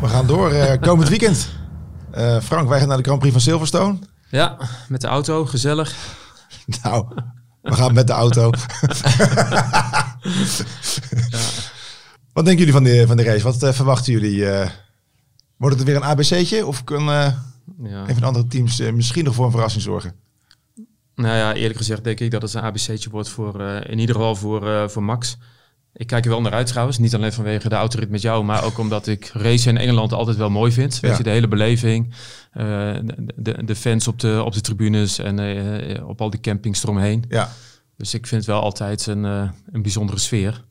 S2: We gaan door komend weekend. Uh, Frank, wij gaan naar de Grand Prix van Silverstone.
S4: Ja, met de auto, gezellig.
S2: nou, we gaan met de auto. ja. Wat denken jullie van de, van de race? Wat uh, verwachten jullie? Uh, wordt het weer een ABC'tje? Of kunnen ja. een van de andere teams misschien nog voor een verrassing zorgen?
S4: Nou ja, eerlijk gezegd denk ik dat het een ABC'tje wordt voor, in ieder geval voor, voor Max. Ik kijk er wel naar uit trouwens. Niet alleen vanwege de autorit met jou, maar ook omdat ik racen in Engeland altijd wel mooi vind. Weet je, de hele beleving. Uh, de, de fans op de, op de tribunes en uh, op al die campings eromheen.
S2: Ja.
S4: Dus ik vind het wel altijd een, uh, een bijzondere sfeer.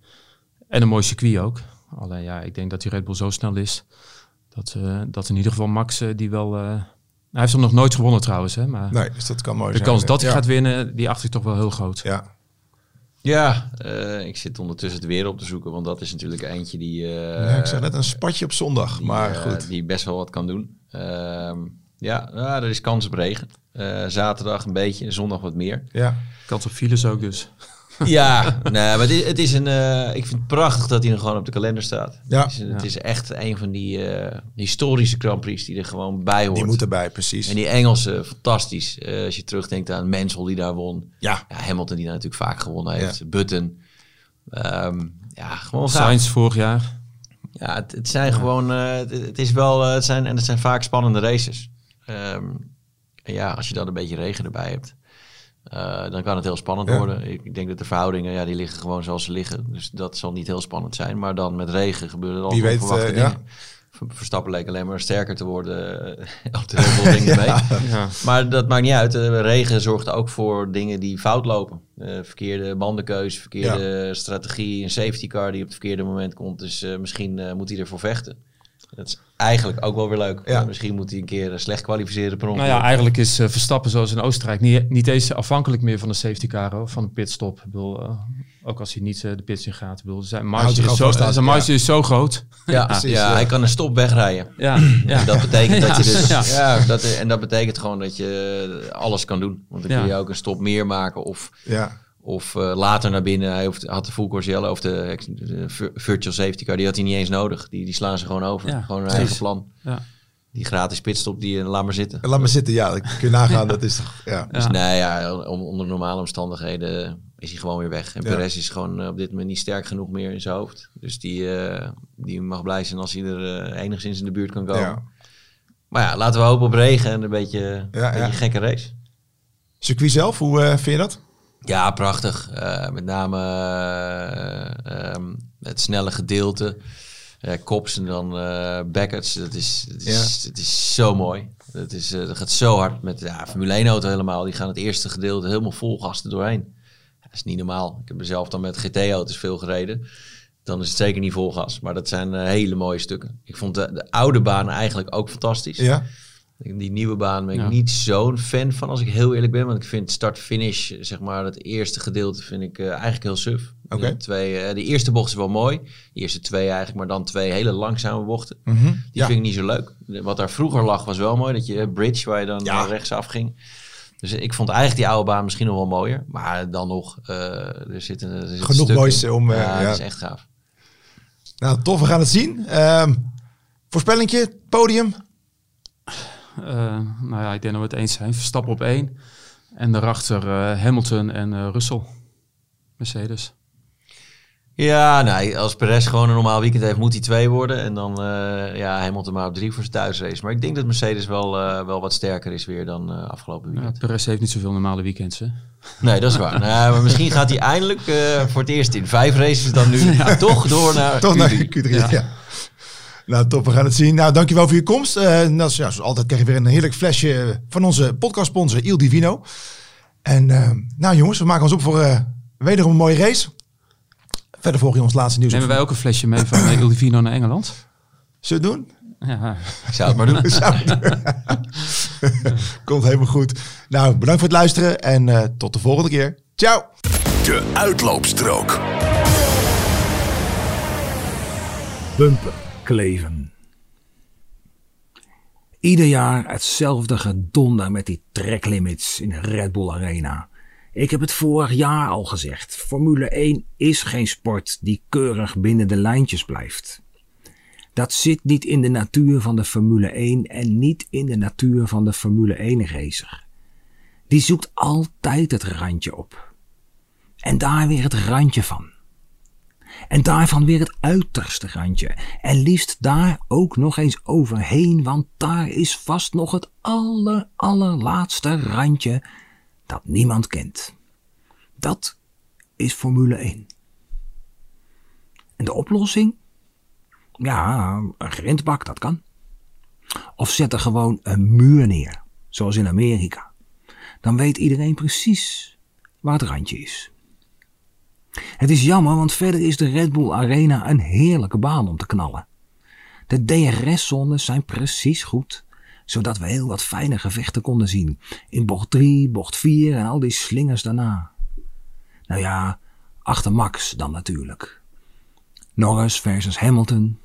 S4: En een mooi circuit ook. Alleen ja, ik denk dat die Red Bull zo snel is. Dat, dat in ieder geval Max die wel... hij heeft hem nog nooit gewonnen trouwens. Hè, maar
S2: nee, dus dat kan mooi
S4: de
S2: zijn.
S4: De kans dat hij gaat winnen, die acht ik toch wel heel groot.
S2: Ja,
S3: ja, uh, ik zit ondertussen het weer op te zoeken, want dat is natuurlijk eentje die... Uh, ja,
S2: ik zeg net een spatje op zondag,
S3: die,
S2: maar
S3: uh,
S2: goed.
S3: Die best wel wat kan doen. Ehm, ja, nou, er is kans op regen. zaterdag een beetje, zondag wat meer.
S2: Ja.
S4: Kans op files ook dus.
S3: Ja, nee, maar het is, het is een. Uh, ik vind het prachtig dat hij er gewoon op de kalender staat.
S2: Ja.
S3: Het is, het is echt een van die uh, historische Grand Prix die er gewoon bij hoort.
S2: Die moeten bij, precies.
S3: En die Engelse, fantastisch. Uh, als je terugdenkt aan Mansell die daar won.
S2: Ja.
S3: ja Hamilton die daar natuurlijk vaak gewonnen heeft. Ja. Button. Um, ja, gewoon
S4: Sainz vorig jaar.
S3: Ja, het, het zijn gewoon. Het, het, is wel. Het zijn, en het zijn vaak spannende races. Um, en ja, als je dan een beetje regen erbij hebt. Uh, dan kan het heel spannend ja. worden. Ik, denk dat de verhoudingen, ja, die liggen gewoon zoals ze liggen. Dus dat zal niet heel spannend zijn. Maar dan met regen gebeuren er al
S2: weet,
S3: verwachte
S2: uh,
S3: dingen.
S2: Ja.
S3: Verstappen leek alleen maar sterker te worden uh, op de heel dingen mee. Ja. Maar dat maakt niet uit. regen zorgt ook voor dingen die fout lopen. verkeerde bandenkeuze, verkeerde strategie, een safety car die op het verkeerde moment komt. Dus misschien moet hij ervoor vechten. Dat is eigenlijk ook wel weer leuk.
S2: Ja.
S3: Misschien moet hij een keer slecht kwalificeren per
S4: Nou ja, eigenlijk is uh, Verstappen zoals in Oostenrijk niet, niet eens afhankelijk meer van de safety car, hoor, van de pitstop. Ik bedoel, uh, ook als hij niet uh, de pits in gaat. Ik bedoel, zijn marge, is zo, zijn marge ja. is zo groot.
S3: Ja, Precies, ja, hij kan een stop wegrijden.
S4: Ja, ja.
S3: En dat betekent dat je dus... Ja. dat, en dat betekent gewoon dat je alles kan doen. Want dan kun je ook een stop meer maken of...
S2: Ja.
S3: Of uh, later naar binnen. Hij hoeft, had de full course of de, de, virtual safety car. Die had hij niet eens nodig. Die, die slaan ze gewoon over.
S4: Ja,
S3: gewoon een eigen plan.
S4: Ja.
S3: Die gratis pitstop, die laat maar zitten.
S2: Laat maar zitten, ja. Dat kun je nagaan. dat is toch, ja.
S3: Dus nee, ja, onder normale omstandigheden is hij gewoon weer weg. En ja. Perez is gewoon uh, op dit moment niet sterk genoeg meer in zijn hoofd. Dus die, uh, die mag blij zijn als hij er uh, enigszins in de buurt kan komen.
S2: Ja.
S3: Maar ja, laten we hopen op regen en een beetje,
S2: ja,
S3: een beetje gekke race.
S2: Circuit zelf, hoe vind je dat?
S3: Ja, prachtig. Uh, met name uh, um, het snelle gedeelte. Uh, Kops en dan. Dat is, dat is,
S2: ja.
S3: dat is zo mooi. Dat, is, dat gaat zo hard met ja, Formule 1 auto helemaal. Die gaan het eerste gedeelte helemaal vol gasten doorheen. Dat is niet normaal. Ik heb mezelf dan met GT-auto's veel gereden. Dan is het zeker niet vol gas. Maar dat zijn hele mooie stukken. Ik vond de, de oude baan eigenlijk ook fantastisch.
S2: Ja.
S3: Die nieuwe baan ben ik ja. niet zo'n fan van, als ik heel eerlijk ben. Want ik vind start-finish, zeg maar, het eerste gedeelte vind ik uh, eigenlijk heel suf.
S2: Okay.
S3: De, twee, uh, de eerste bocht is wel mooi. De eerste twee eigenlijk, maar dan twee hele langzame bochten.
S2: Mm -hmm.
S3: Die
S2: ja.
S3: vind ik niet zo leuk. Wat daar vroeger lag was wel mooi. Dat je bridge, waar je dan
S2: ja.
S3: rechtsaf ging. Dus ik vond eigenlijk die oude baan misschien nog wel mooier. Maar dan nog, uh, er zit, een, er zit
S2: Genoeg moois om...
S3: Ja, dat is echt gaaf.
S2: Nou, tof. We gaan het zien. Um, voorspellingje, podium?
S4: Uh, nou ja, ik denk dat we het eens zijn. Verstappen op één. En daarachter Hamilton en Russell. Mercedes.
S3: Ja, nee, als Perez gewoon een normaal weekend heeft, moet hij twee worden. En dan uh, ja, Hamilton maar op drie voor zijn thuisrace. Maar ik denk dat Mercedes wel, uh, wel wat sterker is weer dan uh, afgelopen weekend.
S4: Ja, Perez heeft niet zoveel normale weekends, hè?
S3: Nee, dat is waar. nou, maar misschien gaat hij eindelijk voor het eerst in vijf races dan nu ja. toch door naar
S2: toch Q3. Naar Q3 ja. Nou, top. We gaan het zien. Nou, dankjewel voor je komst. nou, ja, zoals altijd krijg je weer een heerlijk flesje van onze podcastsponsor Il Divino. En nou jongens, we maken ons op voor wederom een mooie race. Verder volg je ons laatste nieuws.
S4: Nemen wij ook een flesje mee van Il Divino naar Engeland?
S2: Zullen we doen?
S3: Ja, ik zou het maar doen.
S2: Komt helemaal goed. Nou, bedankt voor het luisteren en uh, tot de volgende keer. Ciao.
S1: De uitloopstrook.
S5: Bumper kleven. Ieder jaar hetzelfde gedonder met die tracklimits in de Red Bull Arena. Ik heb het vorig jaar al gezegd. Formule 1 is geen sport die keurig binnen de lijntjes blijft. Dat zit niet in de natuur van de Formule 1 en niet in de natuur van de Formule 1 racer. Die zoekt altijd het randje op. En daar weer het randje van. En daarvan weer het uiterste randje. En liefst daar ook nog eens overheen, want daar is vast nog het aller, allerlaatste randje dat niemand kent. Dat is Formule 1. En de oplossing? Ja, een grindbak, dat kan. Of zet er gewoon een muur neer, zoals in Amerika. Dan weet iedereen precies waar het randje is. Het is jammer, want verder is de Red Bull Arena een heerlijke baan om te knallen. De DRS-zones zijn precies goed zodat we heel wat fijne gevechten konden zien. In bocht 3, bocht 4 en al die slingers daarna. Nou ja, achter Max dan natuurlijk. Norris versus Hamilton.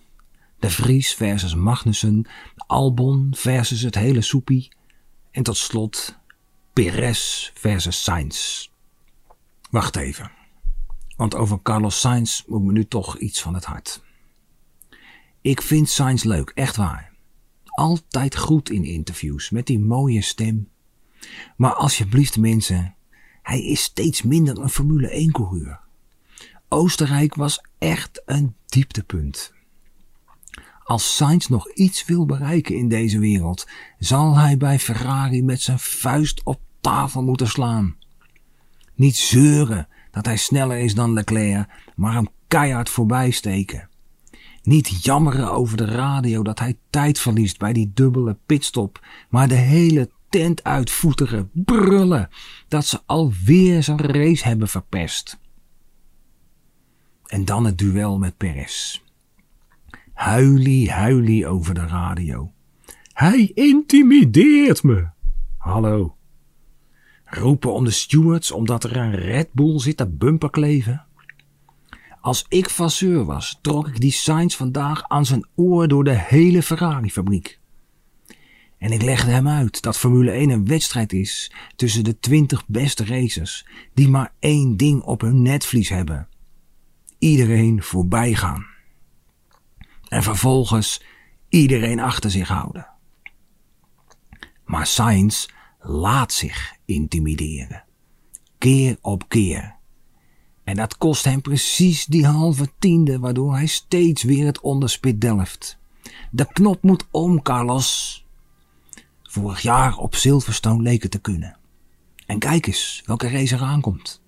S5: De Vries versus Magnussen. Albon versus het hele soepie. En tot slot Perez versus Sainz. Wacht even. Want over Carlos Sainz moet me nu toch iets van het hart. Ik vind Sainz leuk, echt waar altijd goed in interviews met die mooie stem. Maar alsjeblieft mensen, hij is steeds minder een Formule 1 coureur. Oostenrijk was echt een dieptepunt. Als Sainz nog iets wil bereiken in deze wereld, zal hij bij Ferrari met zijn vuist op tafel moeten slaan. Niet zeuren dat hij sneller is dan Leclerc, maar hem keihard voorbij steken. Niet jammeren over de radio dat hij tijd verliest bij die dubbele pitstop, maar de hele tent uitvoeteren, brullen dat ze alweer zijn race hebben verpest. En dan het duel met Perez. Huilie, huilie over de radio. Hij intimideert me. Hallo. Roepen om de stewards omdat er een Red Bull zit te bumperkleven. Als ik fasseur was, trok ik die signs vandaag aan zijn oor door de hele Ferrari-fabriek. En ik legde hem uit dat Formule 1 een wedstrijd is tussen de 20 beste racers die maar één ding op hun netvlies hebben. Iedereen voorbij gaan. En vervolgens iedereen achter zich houden. Maar Sainz laat zich intimideren. Keer op keer. En dat kost hem precies die halve tiende, waardoor hij steeds weer het onderspit delft. De knop moet om, Carlos. Vorig jaar op Silverstone leek het te kunnen. En kijk eens welke race er aankomt.